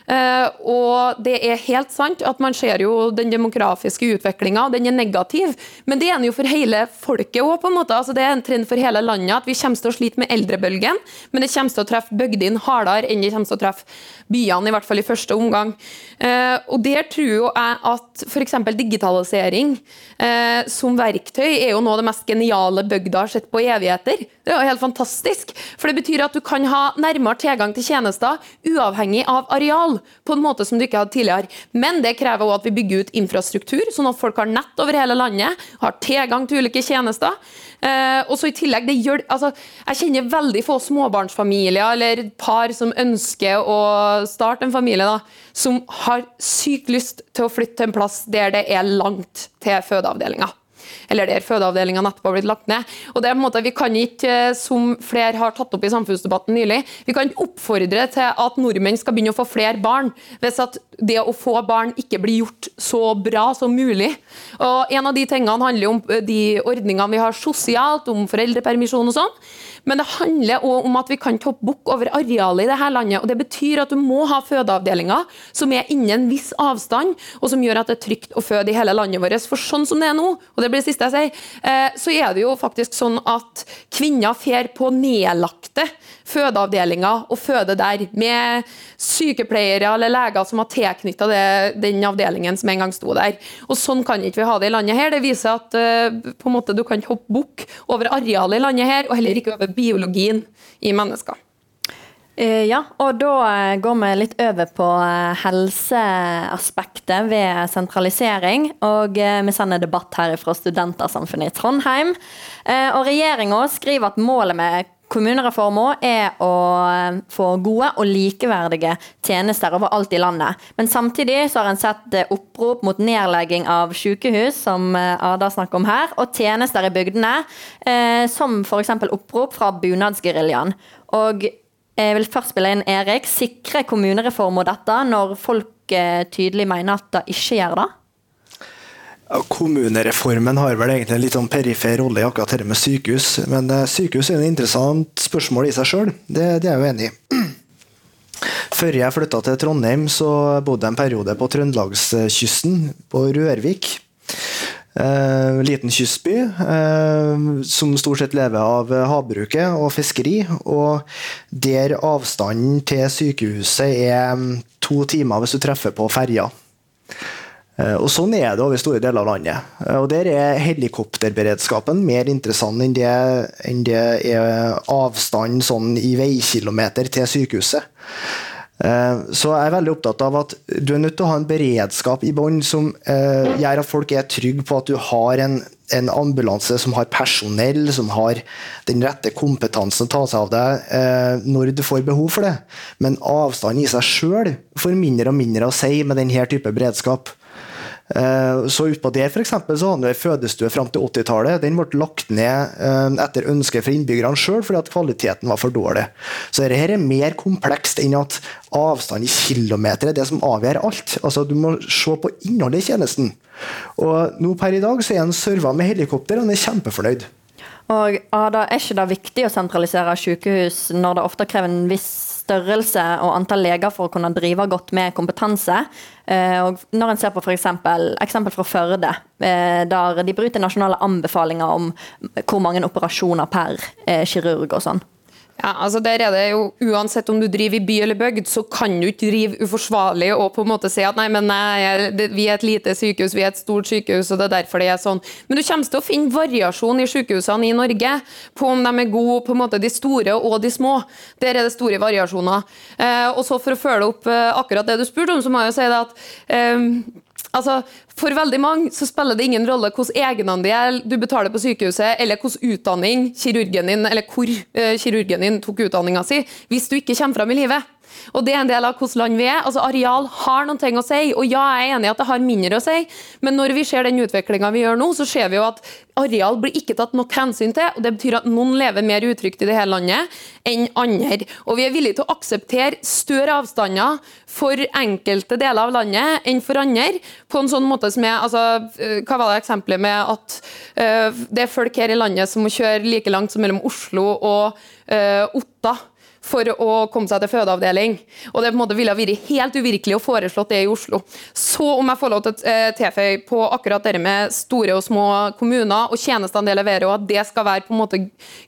Uh, og det er helt sant at man ser jo den demografiske utviklinga, den er negativ. Men det er den jo for hele folket òg, på en måte. Altså, det er en trend for hele landet at vi kommer til å slite med eldrebølgen, men det kommer til å treffe bygdene hardere enn det kommer til å treffe byene, i hvert fall i første omgang. Uh, og der tror jeg at f.eks. digitalisering uh, som verktøy er jo noe av det mest geniale bygda har sett på evigheter. Det er jo helt fantastisk, for det betyr at du kan ha nærmere tilgang til tjenester uavhengig av areal på en måte som du ikke hadde tidligere. Men det krever også at vi bygger ut infrastruktur, sånn at folk har nett over hele landet, har tilgang til ulike tjenester. Eh, og så i tillegg, gjør, altså, Jeg kjenner veldig få småbarnsfamilier eller par som ønsker å starte en familie, da, som har sykt lyst til å flytte til en plass der det er langt til fødeavdelinga eller der fødeavdelinga nettopp har blitt lagt ned. Og det er på en måte, Vi kan ikke, eh, som flere har tatt opp i samfunnsdebatten nylig, vi kan ikke oppfordre til at nordmenn skal begynne å få flere barn, hvis at det å få barn ikke blir gjort så bra som mulig. Og En av de tingene handler om eh, de ordningene vi har sosialt, om foreldrepermisjon og sånn. Men det handler òg om at vi kan ta bukk over arealet i dette landet. og Det betyr at du må ha fødeavdelinger som er innen en viss avstand, og som gjør at det er trygt å føde i hele landet vårt. For sånn som det er nå, og det blir det siste jeg sier, eh, så er det jo faktisk sånn at kvinner fer på nedlagte fødeavdelinger og føder der, med sykepleiere eller leger som har tilknytta den avdelingen som en gang sto der. Og Sånn kan ikke vi ha det i landet her. Det viser at uh, på en måte du kan hoppe bukk over arealet i landet her, og heller ikke over biologien i mennesker. Eh, ja, og da eh, går vi litt over på helseaspektet ved sentralisering. Og vi sender debatt her fra Studentersamfunnet i Trondheim. Og regjeringa skriver at målet med Kommunereformen er å eh, få gode og likeverdige tjenester overalt i landet. Men samtidig så har en sett eh, opprop mot nedlegging av sykehus, som eh, Ada snakker om her, og tjenester i bygdene, som f.eks. opprop fra bunadsgeriljaen. Og jeg vil først spille inn Erik. Sikrer kommunereformen dette, når folk tydelig mener at det ikke gjør det? Kommunereformen har vel egentlig en litt sånn perifer rolle i akkurat dette med sykehus. Men uh, sykehus er et interessant spørsmål i seg sjøl, det, det, er jeg jo enig i. Før jeg flytta til Trondheim, så bodde jeg en periode på trøndelagskysten, på Rørvik. Eh, liten kystby eh, som stort sett lever av havbruket og fiskeri. Og der avstanden til sykehuset er mm, to timer hvis du treffer på ferja. Eh, og Sånn er det over store deler av landet. Eh, og Der er helikopterberedskapen mer interessant enn det, enn det er avstand sånn i veikilometer til sykehuset. Eh, så jeg er veldig opptatt av at du er nødt til å ha en beredskap i bånn som gjør at folk er trygge på at du har en, en ambulanse som har personell, som har den rette kompetansen til å ta seg av deg når du får behov for det. Men avstanden i seg sjøl får mindre og mindre å si med denne type beredskap. Eh, så utpå der for eksempel, så hadde vi en fødestue fram til 80-tallet. Den ble lagt ned eh, etter ønske fra innbyggerne sjøl fordi at kvaliteten var for dårlig. Så dette er mer komplekst enn at avstand i kilometer er det som avgjør alt. Altså, du må se på innholdet i tjenesten. Og nå per i dag så er han serva med helikopter, og han er kjempefornøyd. Og Ada, Er ikke det viktig å sentralisere sykehus når det ofte krever en viss størrelse og antall leger for å kunne drive godt med kompetanse? Eh, og når en ser på for eksempel, eksempel fra Førde, eh, der de bryter nasjonale anbefalinger om hvor mange operasjoner per eh, kirurg og sånn. Ja, altså der er det jo Uansett om du driver i by eller bygd, så kan du ikke drive uforsvarlig og på en måte si at nei, men nei, vi er et lite sykehus, vi er et stort sykehus, og det er derfor det er sånn. Men du kommer til å finne variasjon i sykehusene i Norge på om de er gode, på en måte de store og de små. Der er det store variasjoner. Eh, og så For å følge opp eh, akkurat det du spurte om, så må jeg jo si det at eh, Altså, For veldig mange så spiller det ingen rolle hvilken egenandel du betaler på sykehuset, eller hvilken utdanning kirurgen din, eller hvor uh, kirurgen din tok utdanninga si, hvis du ikke kommer fram i livet. Og det er en del av hvordan land vi er. Altså Areal har noen ting å si, og ja, jeg er enig i at det har mindre å si, men når vi ser den utviklinga vi gjør nå, så ser vi jo at areal blir ikke tatt nok hensyn til. og Det betyr at noen lever mer utrygt i det hele landet enn andre. Og vi er villige til å akseptere større avstander for enkelte deler av landet enn for andre. På en sånn måte som er, altså, eh, Hva var det eksempelet med at uh, det er folk her i landet som må kjøre like langt som mellom Oslo og uh, Otta? For å komme seg til fødeavdeling. Og Det på en måte ville vært helt uvirkelig å foreslå det i Oslo. Så om jeg får lov til å eh, tilføye på akkurat det med store og små kommuner og tjenestene de leverer, og at det skal være på en måte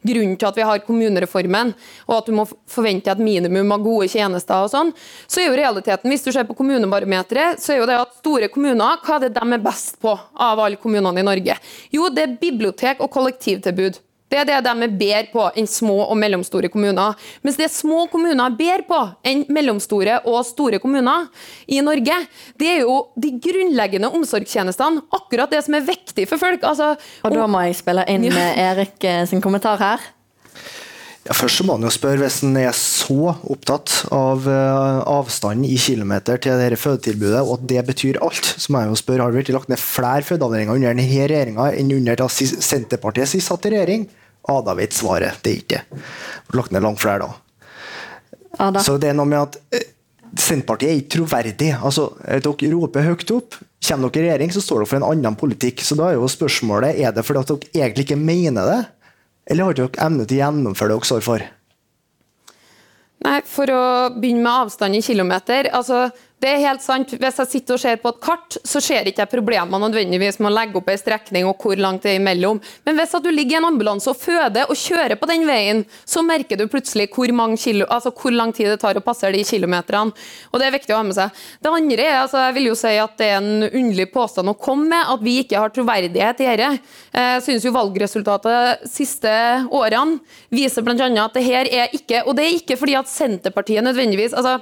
grunnen til at vi har kommunereformen, og at du må forvente et minimum av gode tjenester og sånn, så er jo realiteten, hvis du ser på kommunebarometeret, så er jo det at store kommuner, hva er det de er best på av alle kommunene i Norge? Jo, det er bibliotek og kollektivtilbud. Det er det de er bedre på enn små og mellomstore kommuner. Mens det små kommuner er bedre på enn mellomstore og store kommuner i Norge, det er jo de grunnleggende omsorgstjenestene. Akkurat det som er viktig for folk. Altså, og da må jeg spille inn ja. Erik eh, sin kommentar her. Ja, først må man jo spørre Hvis en er så opptatt av uh, avstanden i kilometer til dette fødetilbudet, og at det betyr alt, så må jeg jo spørre har det blitt lagt ned flere fødeavdelinger under denne regjeringa enn under da Senterpartiet sist satt i regjering? Ada vet svaret. Det er ikke det. Lagt ned langt flere da. Ada. Så det er noe med at uh, Senterpartiet er ikke troverdig. Altså, dere roper høyt opp. Kommer dere i regjering, så står dere for en annen politikk. Så da er jo spørsmålet er det fordi at dere egentlig ikke mener det, eller har dere evne til å gjennomføre det dere står for? Nei, For å begynne med avstand i kilometer. altså det er helt sant. Hvis jeg sitter og ser på et kart, så ser ikke jeg problemene nødvendigvis med å legge opp en strekning og hvor langt det er imellom. Men hvis du ligger i en ambulanse og føder og kjører på den veien, så merker du plutselig hvor, kilo, altså hvor lang tid det tar å passere de kilometerne. Og det er viktig å ha med seg. Det andre er, altså jeg vil jo si at det er en underlig påstand å komme med, at vi ikke har troverdighet i dette. Jeg synes jo valgresultatet de siste årene viser bl.a. at det her er ikke Og det er ikke fordi at Senterpartiet nødvendigvis altså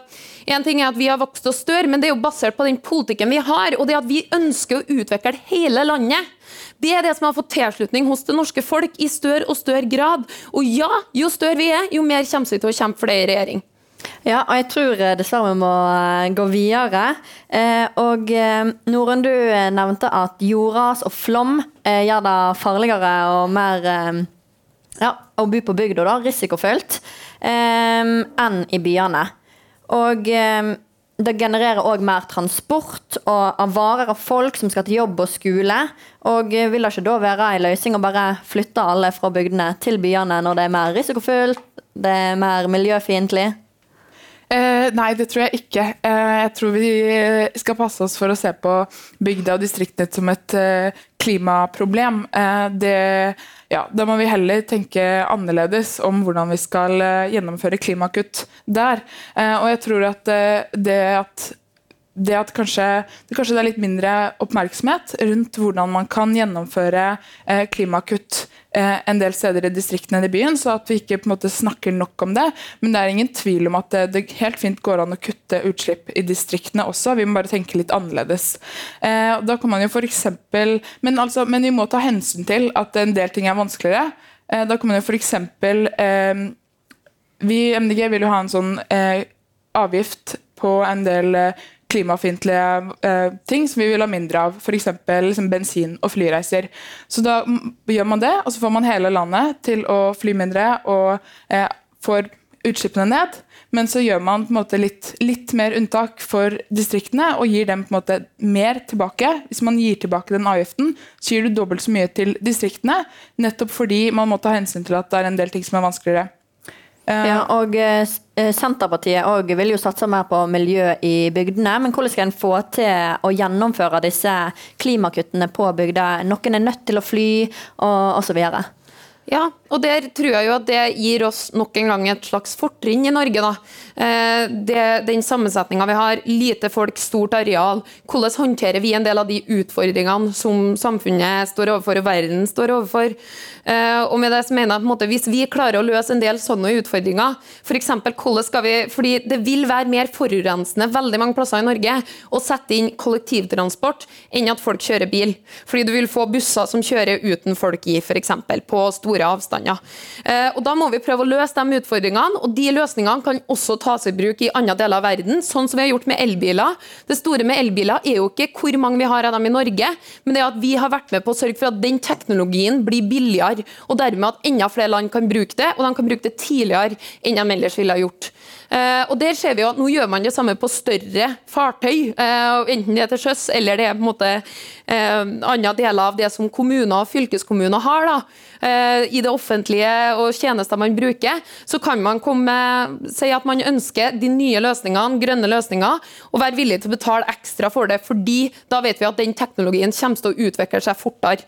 en ting er at Vi har vokst oss større, men det er jo basert på den politikken vi har. og det at Vi ønsker å utvikle hele landet. Det er det som har fått tilslutning hos det norske folk i større og større grad. Og ja, jo større vi er, jo mer kommer vi til å kjempe for det i regjering. Ja, og jeg tror eh, dessverre vi må eh, gå videre. Eh, og Norun, du nevnte at jordras og flom gjør det farligere og mer ja, å bo på bygda, da, risikofylt, enn i byene. Og eh, det genererer òg mer transport og av varer og folk som skal til jobb og skole. Og eh, vil det ikke da være en løsning å bare flytte alle fra bygdene til byene når det er mer risikofullt, det er mer miljøfiendtlig? Eh, nei, det tror jeg ikke. Eh, jeg tror vi skal passe oss for å se på bygda og distriktene som et eh, klimaproblem. Eh, det, ja, da må vi heller tenke annerledes om hvordan vi skal eh, gjennomføre klimakutt der. Eh, og jeg tror at det at det at kanskje det, kanskje det er litt mindre oppmerksomhet rundt hvordan man kan gjennomføre eh, klimakutt eh, en del steder i distriktene i byen, så at vi ikke på en måte snakker nok om det. Men det er ingen tvil om at det, det helt fint går an å kutte utslipp i distriktene også. Vi må bare tenke litt annerledes. Eh, da kan man jo for eksempel, men, altså, men vi må ta hensyn til at en del ting er vanskeligere. Eh, da kan man jo f.eks. Eh, vi i MDG vil jo ha en sånn eh, avgift på en del eh, klimafiendtlige eh, ting som vi vil ha mindre av. F.eks. Liksom bensin- og flyreiser. Så da gjør man det, og så får man hele landet til å fly mindre og eh, får utslippene ned. Men så gjør man litt, litt, mer unntak for distriktene og gir dem mer tilbake. Hvis man gir tilbake den avgiften, så gir du dobbelt så mye til distriktene. Nettopp fordi man må ta hensyn til at det er en del ting som er vanskeligere. Ja, og Senterpartiet Senterpartiet vil jo satse mer på miljø i bygdene. Men hvordan skal en få til å gjennomføre disse klimakuttene på bygda? Noen er nødt til å fly, og osv. Ja, og der tror jeg jo at det gir oss nok en gang et slags fortrinn i Norge. da. Eh, det, den sammensetninga vi har, lite folk, stort areal. Hvordan håndterer vi en del av de utfordringene som samfunnet står overfor og verden står overfor? Eh, og med det så mener jeg at Hvis vi klarer å løse en del sånne utfordringer, f.eks. hvordan skal vi fordi Det vil være mer forurensende veldig mange plasser i Norge å sette inn kollektivtransport enn at folk kjører bil. Fordi du vil få busser som kjører uten folk i, f.eks. på store avstander. Eh, og Da må vi prøve å løse de utfordringene, og de løsningene kan også tas i bruk i andre deler av verden, sånn som vi har gjort med elbiler. Det store med elbiler er jo ikke hvor mange vi har av dem i Norge, men det er at vi har vært med på å sørge for at den teknologien blir billigere, og dermed at enda flere land kan bruke det, og de kan bruke det tidligere enn de ellers ville ha gjort. Uh, og der ser vi jo at Nå gjør man det samme på større fartøy, uh, enten det er til sjøs eller det er på en måte uh, andre deler av det som kommuner og fylkeskommuner har. da, I det offentlige og tjenester man bruker, så kan man komme, si at man ønsker de nye løsningene, grønne løsninger, og være villig til å betale ekstra for det, fordi da vet vi at den teknologien kommer til å utvikle seg fortere.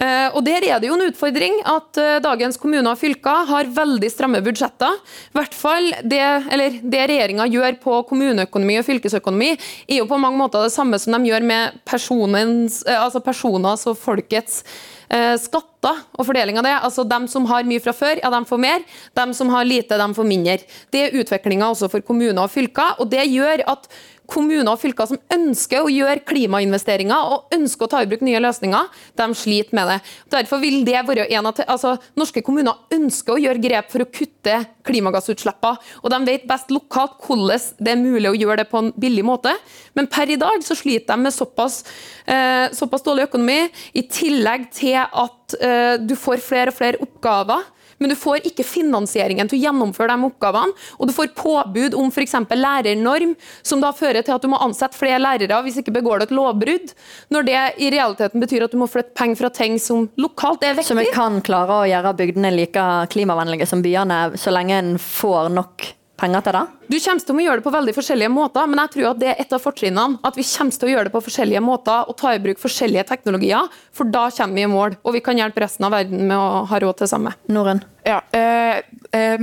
Eh, og Der er det jo en utfordring at eh, dagens kommuner og fylker har veldig stramme budsjetter. hvert fall Det, eller det regjeringa gjør på kommuneøkonomi og fylkesøkonomi, er jo på mange måter det samme som de gjør med personens, eh, altså personers og folkets skatter og fordeling av det. Altså De som har mye fra før, ja, de får mer. De som har lite, de får mindre. Det er utviklinga også for kommuner og fylker. og Det gjør at kommuner og fylker som ønsker å gjøre klimainvesteringer og ønsker å ta i bruk nye løsninger, de sliter med det. Derfor vil det være en av altså, Norske kommuner ønsker å gjøre grep for å kutte klimagassutslippene, og de vet best lokalt hvordan det er mulig å gjøre det på en billig måte. Men per i dag så sliter de med såpass, eh, såpass dårlig økonomi, i tillegg til at eh, du får flere og flere oppgaver men du får ikke finansieringen til å gjennomføre de oppgavene. Og du får påbud om f.eks. lærernorm, som da fører til at du må ansette flere lærere hvis ikke begår du et lovbrudd, når det i realiteten betyr at du må flytte penger fra ting som lokalt er viktig. Så vi kan klare å gjøre bygdene like klimavennlige som byene, så lenge en får nok penger til det? Du kommer til å gjøre det på veldig forskjellige måter, men jeg tror at det er et av fortrinnene. At vi kommer til å gjøre det på forskjellige måter og ta i bruk forskjellige teknologier. For da kommer vi i mål, og vi kan hjelpe resten av verden med å ha råd til det samme. Norun? Ja, eh, eh,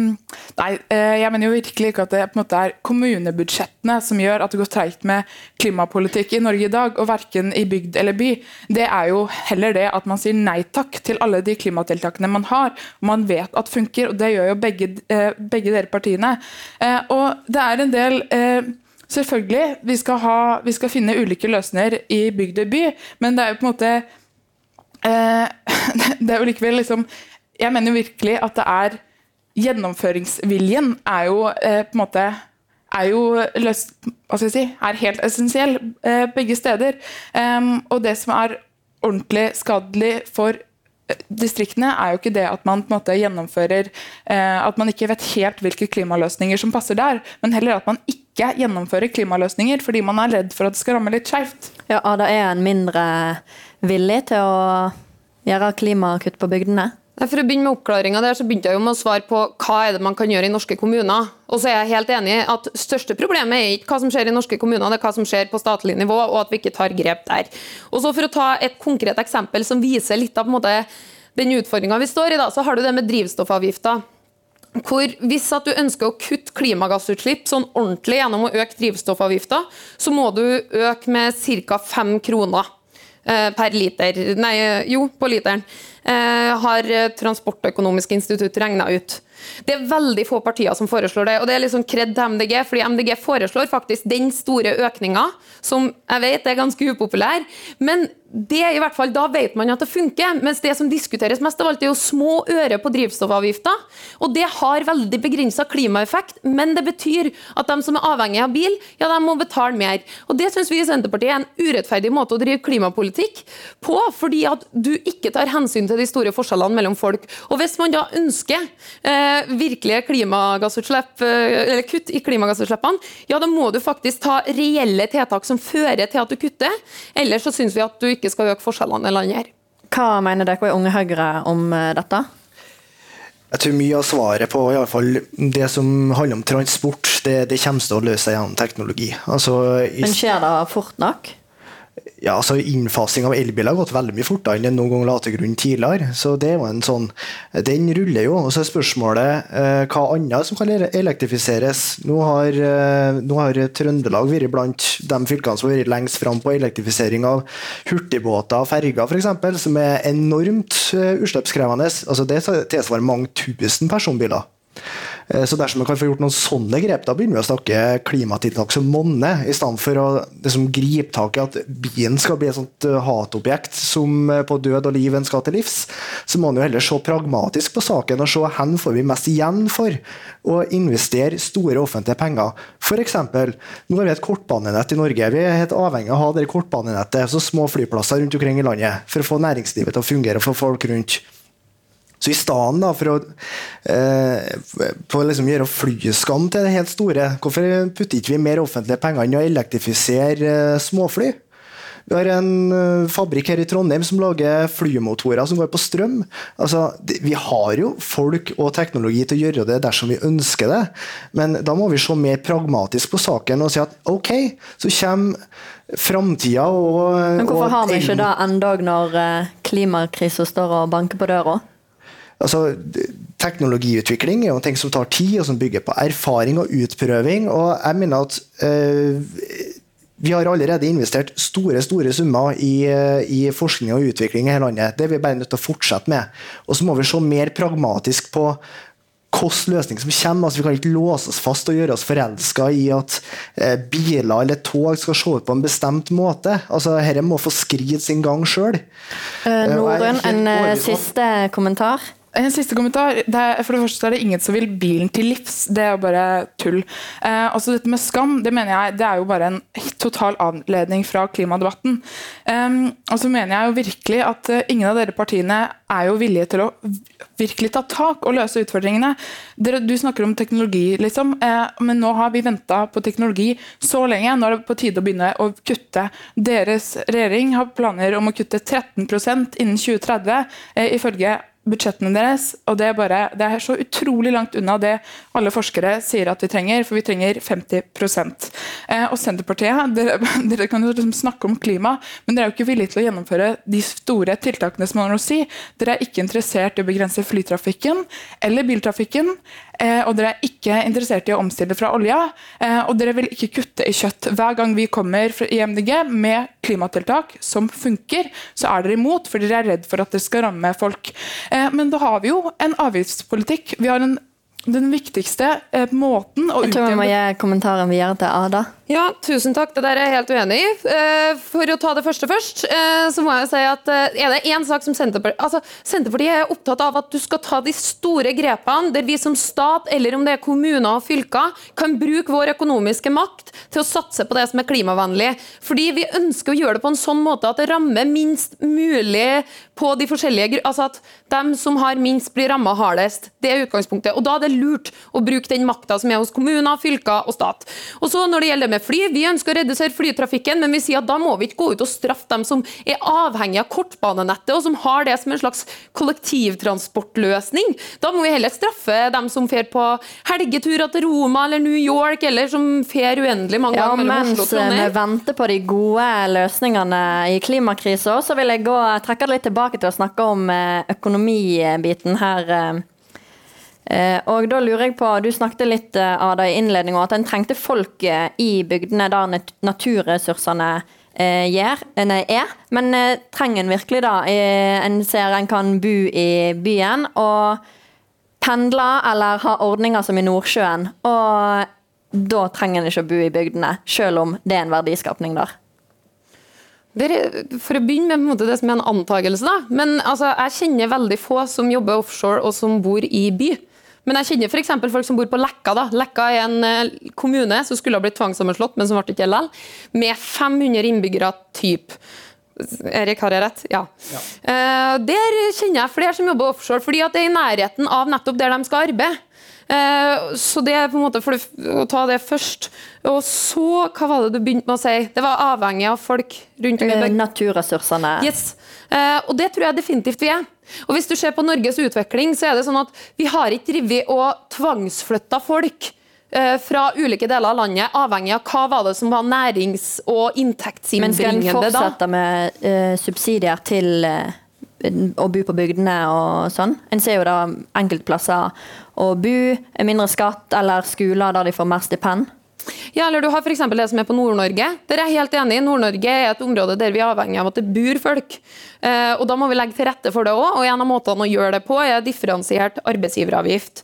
nei, eh, jeg mener jo virkelig ikke at det på en måte er kommunebudsjettene som gjør at det går treigt med klimapolitikk i Norge i dag, og verken i bygd eller by. Det er jo heller det at man sier nei takk til alle de klimatiltakene man har, og man vet at funker. og Det gjør jo begge, eh, begge dere partiene. Eh, og det er en del eh, Selvfølgelig, vi skal, ha, vi skal, finne ulike løsninger i bygd og by, men det er jo på en måte Det er jo likevel liksom Jeg mener jo virkelig at det er Gjennomføringsviljen er jo eh, på en måte er jo løs, hva skal jeg si, er helt essensiell eh, begge steder. Um, og det som er ordentlig skadelig for distriktene er jo ikke det at man på en måte gjennomfører eh, At man ikke vet helt hvilke klimaløsninger som passer der, men heller at man ikke gjennomfører klimaløsninger fordi man er redd for at det skal ramme litt skjevt. Ja, da er en mindre villig til å gjøre klimakutt på bygdene? For å begynne med oppklaringa der, så begynte jeg jo med å svare på hva er det man kan gjøre i norske kommuner. Og så er jeg helt enig i at største problemet er ikke hva som skjer i norske kommuner, det er hva som skjer på statlig nivå, og at vi ikke tar grep der. Og så For å ta et konkret eksempel som viser litt av på en måte, den utfordringa vi står i, da, så har du det med drivstoffavgifter. Hvor Hvis at du ønsker å kutte klimagassutslipp sånn ordentlig gjennom å øke drivstoffavgifter, så må du øke med ca. 5 kroner eh, per liter. Nei, jo, på literen. Eh, har Transportøkonomisk institutt regna ut. Det er veldig få partier som foreslår det. og Det er liksom kred til MDG, fordi MDG foreslår faktisk den store økninga, som jeg vet er ganske upopulær. Men det i hvert fall, da vet man at det funker. Mens det som diskuteres mest av alt, er jo små øre på drivstoffavgifter. Og det har veldig begrensa klimaeffekt, men det betyr at de som er avhengig av bil, ja, de må betale mer. Og det syns vi i Senterpartiet er en urettferdig måte å drive klimapolitikk på, fordi at du ikke tar hensyn til de store forskjellene mellom folk. Og hvis man da ønsker eh, virkelige klimagassutslipp, eh, eller kutt i klimagassutslippene, ja, da må du faktisk ta reelle tiltak som fører til at du kutter. Ellers så syns vi at du ikke skal øke forskjellene i landet her. Hva mener dere i Unge Høyre om eh, dette? Jeg tror mye av svaret på i alle fall det som handler om transport, det, det kommer til å løse seg gjennom teknologi. Altså, Men skjer det fort nok? Ja, altså Innfasing av elbiler har gått veldig mye fortere enn det noen gang la til grunn tidligere. så det var en sånn, Den ruller jo. og så er spørsmålet eh, hva annet som kan elektrifiseres. Nå har, eh, nå har Trøndelag vært blant de fylkene som har vært lengst fram på elektrifisering av hurtigbåter og ferger f.eks., som er enormt eh, utslippskrevende. Altså, det tilsvarer mange tusen personbiler. Eh, Så dersom man kan få gjort noen sånne grep, da begynner vi å snakke klimatiltak som monner, i stedet for å liksom, gripe tak i at bien skal bli et sånt eh, hatobjekt som eh, på død og liv en skal til livs. Så må man jo heller se pragmatisk på saken og se hvor får vi mest igjen for å investere store offentlige penger. F.eks. nå har vi et kortbanenett i Norge. Vi er helt avhengig av å ha det kortbanenettet, så små flyplasser rundt omkring i landet, for å få næringslivet til å fungere og få folk rundt. Så i stedet for å, eh, liksom gjøre flyskam til det helt store, hvorfor putter ikke vi mer offentlige penger inn i å elektrifisere eh, småfly? Vi har en eh, fabrikk her i Trondheim som lager flymotorer som går på strøm. Altså, vi har jo folk og teknologi til å gjøre det dersom vi ønsker det, men da må vi se mer pragmatisk på saken og si at ok, så kommer framtida og Men hvorfor har vi ikke det enda når eh, klimakrisa står og banker på døra? Altså, teknologiutvikling er jo ting som tar tid, og som bygger på erfaring og utprøving. og jeg mener at eh, vi har allerede investert store store summer i, eh, i forskning og utvikling i hele landet. Det er vi bare nødt til å fortsette med. Og så må vi se mer pragmatisk på hvilken løsning som kommer. Altså, vi kan ikke låse oss fast og gjøre oss forelska i at eh, biler eller tog skal se ut på en bestemt måte. Altså, Dette må få skride sin gang sjøl. Eh, Norun, en eh, siste kommentar? En siste kommentar. Det er, for det første er det ingen som vil bilen til livs. Det er jo bare tull. Eh, også dette med skam, det mener jeg det er jo bare en total avledning fra klimadebatten. Eh, og så mener jeg jo virkelig at eh, ingen av dere partiene er jo villige til å virkelig ta tak og løse utfordringene. Dere, du snakker om teknologi, liksom, eh, men nå har vi venta på teknologi så lenge. Nå er det på tide å begynne å kutte. Deres regjering har planer om å kutte 13% innen 2030, eh, ifølge budsjettene deres, og det er, bare, det er så utrolig langt unna det alle forskere sier at vi trenger, for vi trenger 50 eh, Og Senterpartiet, dere, dere kan jo liksom snakke om klima, men dere er jo ikke villige til å gjennomføre de store tiltakene som man har å si. Dere er ikke interessert i å begrense flytrafikken eller biltrafikken, og dere er ikke interessert i å omstille fra olja, eh, og dere vil ikke kutte i kjøtt. Hver gang vi kommer i MDG med klimatiltak som funker, så er dere imot, for dere er redd for at det skal ramme folk. Eh, Men da har vi jo en avgiftspolitikk. Vi har en, den viktigste eh, måten å Jeg tror vi må utjevne gi kommentaren videre til Ada. Ja, tusen takk. Det der er jeg helt uenig i. Eh, For å ta det første først, eh, så må jeg si at eh, er det én sak som Senterpartiet altså Senterpartiet er opptatt av at du skal ta de store grepene, der vi som stat, eller om det er kommuner og fylker, kan bruke vår økonomiske makt til å satse på det som er klimavennlig. Fordi vi ønsker å gjøre det på en sånn måte at det rammer minst mulig på de forskjellige gru- Altså at dem som har minst, blir ramma hardest. Det er utgangspunktet. Og da er det lurt å bruke den makta som er hos kommuner, fylker og stat. Og så når det gjelder med fly, vi ønsker å redusere flytrafikken, men vi sier at da må vi ikke gå ut og straffe dem som er avhengig av kortbanenettet, og som har det som en slags kollektivtransportløsning. Da må vi heller straffe dem som fer på helgeturer til Roma eller New York, eller som fer uendelig mange Ja, ganger mellom mens Oslo og eh, vi venter på de gode løsningene i klimakrisa, så vil jeg gå, trekke det litt tilbake til å snakke om eh, økonomibiten her. Eh. Eh, Og da lurer jeg på, Du snakket litt av det i innledningen at en trengte folk eh, i bygdene der naturressursene eh, eh, er. Men eh, trenger en virkelig da? Eh, En ser en kan bo i byen og pendle eller ha ordninger som i Nordsjøen. Og da trenger en ikke å bo i bygdene, selv om det er en verdiskapning der. Er, for å begynne med det som er en antakelse, da. Men altså, jeg kjenner veldig få som jobber offshore og som bor i by. Men jeg kjenner f.eks. folk som bor på Lekka. da. Lekka er en eh, kommune som skulle ha blitt tvangssammenslått, men som ble ikke likevel. Med 500 innbyggere typ. Erik, har jeg rett? Ja. Eh, der kjenner jeg flere som jobber offshore, fordi at det er i nærheten av nettopp der de skal arbeide. Eh, så det er på en måte for å ta det først. Og så, hva var det du begynte med å si? Det var avhengig av folk rundt om i Eh. Naturressursene. Yes. Eh, og det tror jeg definitivt vi er. Og hvis du ser på Norges utvikling, så er det sånn at vi har ikke drevet og tvangsflytta folk eh, fra ulike deler av landet, avhengig av hva var det som var nærings- og Men skal en fortsette med uh, subsidier til uh, å bo på bygdene og sånn? En ser jo da enkeltplasser å bo, mindre skatt, eller skoler der de får mer stipend. Ja, eller du har f.eks. det som er på Nord-Norge. Der er jeg helt enig. Nord-Norge er et område der vi er avhengig av at det bor folk. Eh, og da må vi legge til rette for det òg, og en av måtene å gjøre det på er differensiert arbeidsgiveravgift.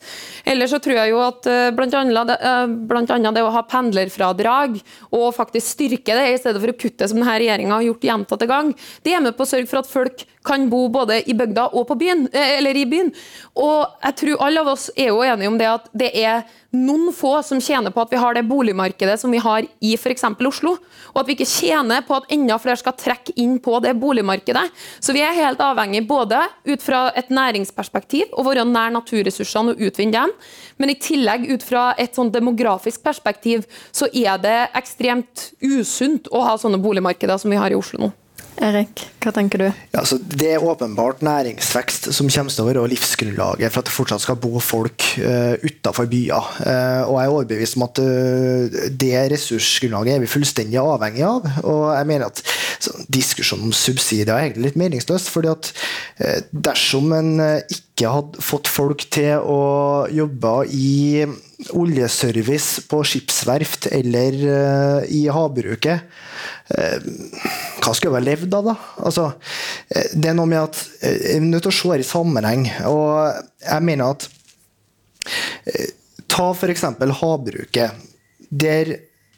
Ellers så tror jeg jo at bl.a. blant annet, eh, blant annet det å ha pendlerfradrag og faktisk styrke det, i stedet for å kutte som denne regjeringa har gjort gjentatte gang, det er med på å sørge for at folk kan bo både i bygda og på byen, eller i byen. Og jeg tror alle av oss er jo enige om det at det er noen få som tjener på at vi har det boligmarkedet som vi har i f.eks. Oslo, og at vi ikke tjener på at enda flere skal trekke inn på det boligmarkedet. Så vi er helt avhengig både ut fra et næringsperspektiv å være nær naturressursene og utvinne dem, men i tillegg ut fra et sånn demografisk perspektiv så er det ekstremt usunt å ha sånne boligmarkeder som vi har i Oslo nå. Erik, hva tenker du? Ja, altså, det er åpenbart næringsvekst som kommer til å være livsgrunnlaget for at det fortsatt skal bo folk uh, utenfor byer. Uh, og jeg er overbevist om at uh, det ressursgrunnlaget er vi fullstendig avhengig av. Og jeg mener at så, Diskusjonen om subsidier er egentlig litt meningsløst. fordi at dersom en ikke hadde fått folk til å jobbe i oljeservice på skipsverft eller i havbruket Eh, hva skulle jeg ha levd av, da? Altså, eh, det er noe med at eh, Vi er nødt til å se det i sammenheng. Og jeg mener at Ta f.eks. havbruket. Der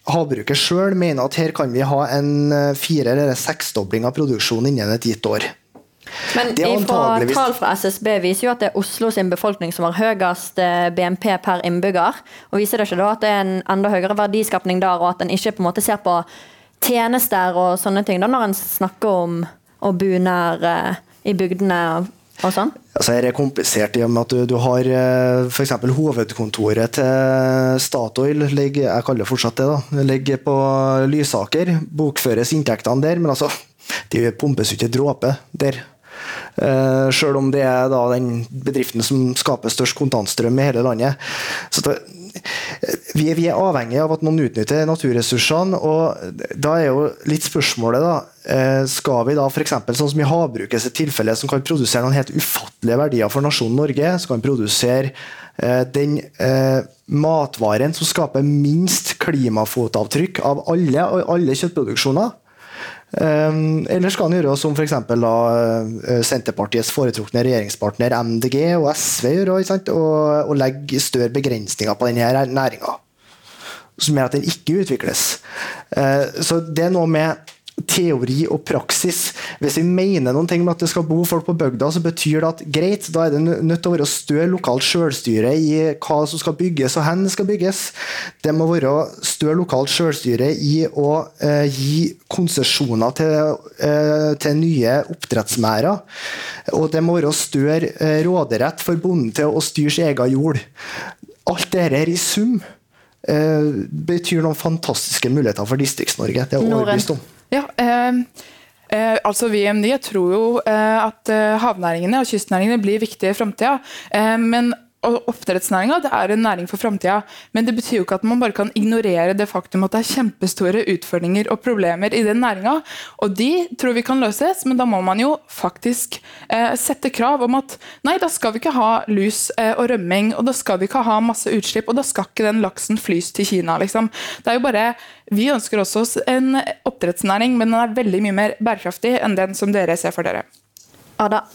havbruket sjøl mener at her kan vi ha en fire- eller seksdobling av produksjonen innen et gitt år. Men antageligvis... Tall fra SSB viser jo at det er Oslo sin befolkning som har høyest BNP per innbygger. og Viser det ikke da at det er en enda høyere verdiskapning der, og at en ikke på en måte ser på tjenester og sånne ting, da, når en snakker om å bo nær uh, i bygdene og, sånn? Altså, det er komplisert i og med at du, du har uh, f.eks. hovedkontoret til Statoil ligger, jeg kaller det fortsatt det da, ligger på Lysaker. Bokføres inntektene der, men altså, de pumpes ikke dråper der. Uh, selv om det er da den bedriften som skaper størst kontantstrøm i hele landet. Så det, vi, vi, er avhengig av at noen utnytter naturressursene. og Da er jo litt spørsmålet da, eh, Skal vi da f.eks. sånn som i havbrukets tilfelle, som kan produsere noen helt ufattelige verdier for nasjonen Norge, som kan produsere eh, den eh, matvaren som skaper minst klimafotavtrykk av alle, alle kjøttproduksjoner, eller skal han gjøre som f.eks. Eh, Senterpartiets foretrukne regjeringspartner MDG og SV gjør, og, og legge større begrensninger på denne næringa. Som gjør at den ikke utvikles. Eh, så det er noe med teori og praksis. Hvis vi mener noen ting med at det skal bo folk på bygda, så betyr det at greit, da er det nødt til å være større lokalt selvstyre i hva som skal bygges og hvor det skal bygges. Det må være større lokalt selvstyre i å eh, gi konsesjoner til, eh, til, nye oppdrettsmerder. Og det må være større eh, råderett for bonden til å styre sin egen jord. Alt dette i sum eh, betyr noen fantastiske muligheter for Distrikts-Norge. Det er jeg overbevist om. Ja, eh, eh, altså Vi i MDG tror jo eh, at eh, havnæringene og kystnæringene blir viktige i framtida. Eh, men Oppdrettsnæringa er en næring for framtida, men det betyr jo ikke at man bare kan ignorere det faktum at det er kjempestore utfordringer og problemer i den næringa. Og de tror vi kan løses, men da må man jo faktisk eh, sette krav om at nei, da skal vi ikke ha lus eh, og rømming, og da skal vi ikke ha masse utslipp, og da skal ikke den laksen flys til Kina, liksom. Det er jo bare Vi ønsker også oss en oppdrettsnæring, men den er veldig mye mer bærekraftig enn den som dere ser for dere. Ada.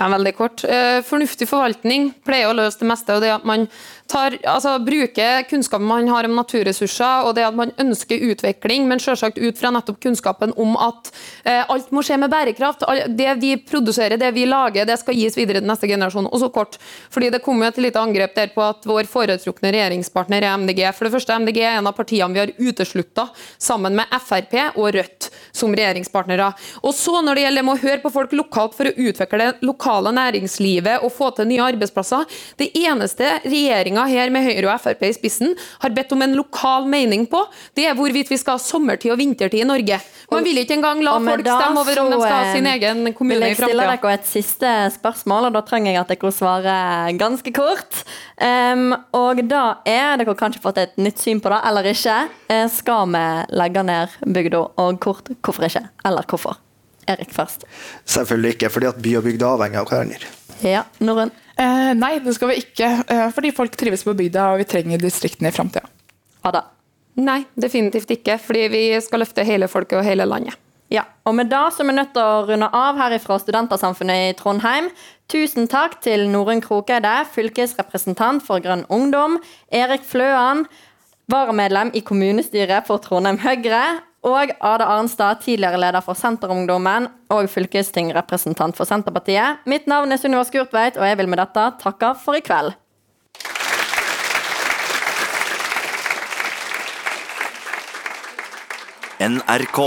Ja, veldig kort. Eh, fornuftig forvaltning pleier å løse det meste. og det at man tar, altså, bruker kunnskapen man har om naturressurser, og det at man ønsker utvikling, men selvsagt ut fra nettopp kunnskapen om at eh, alt må skje med bærekraft. Det vi produserer, det vi lager, det skal gis videre til neste generasjon. Og så kort, fordi det kom jo et lite angrep der på at vår foretrukne regjeringspartner er MDG. For det første, MDG er en av partiene vi har uteslutta, sammen med Frp og Rødt, som regjeringspartnere. Og så når det gjelder med å høre på folk lokalt for å utvikle det lokale næringslivet og få til nye arbeidsplasser, det eneste regjeringa her med Høyre og Frp i spissen har bedt om en lokal mening på, det er hvorvidt vi skal ha sommertid og vintertid i Norge. Man vil ikke engang la folk stemme over om de skal ha sin egen kommune i framtida. Vil jeg stille dere et siste spørsmål, og da trenger jeg at dere svarer ganske kort. Um, og da er dere kanskje fått et nytt syn på det, eller ikke. Eh, skal vi legge ned bygda, og kort, hvorfor ikke? Eller hvorfor? Erik først. Selvfølgelig ikke, fordi at by og bygd er avhengig av hverandre. Ja, Norun? Eh, nei, det skal vi ikke. Eh, fordi folk trives på bygda, og vi trenger distriktene i framtida. Ada? Nei, definitivt ikke. Fordi vi skal løfte hele folket og hele landet. Ja, og med det så er vi nødt til å runde av her fra Studentersamfunnet i Trondheim. Tusen takk til Norunn Krokeide, fylkesrepresentant for Grønn Ungdom. Erik Fløan, varamedlem i kommunestyret for Trondheim Høyre. Og Ada Arnstad, tidligere leder for Senterungdommen og fylkestingrepresentant for Senterpartiet. Mitt navn er Sunniva Skurtveit, og jeg vil med dette takke for i kveld. NRK.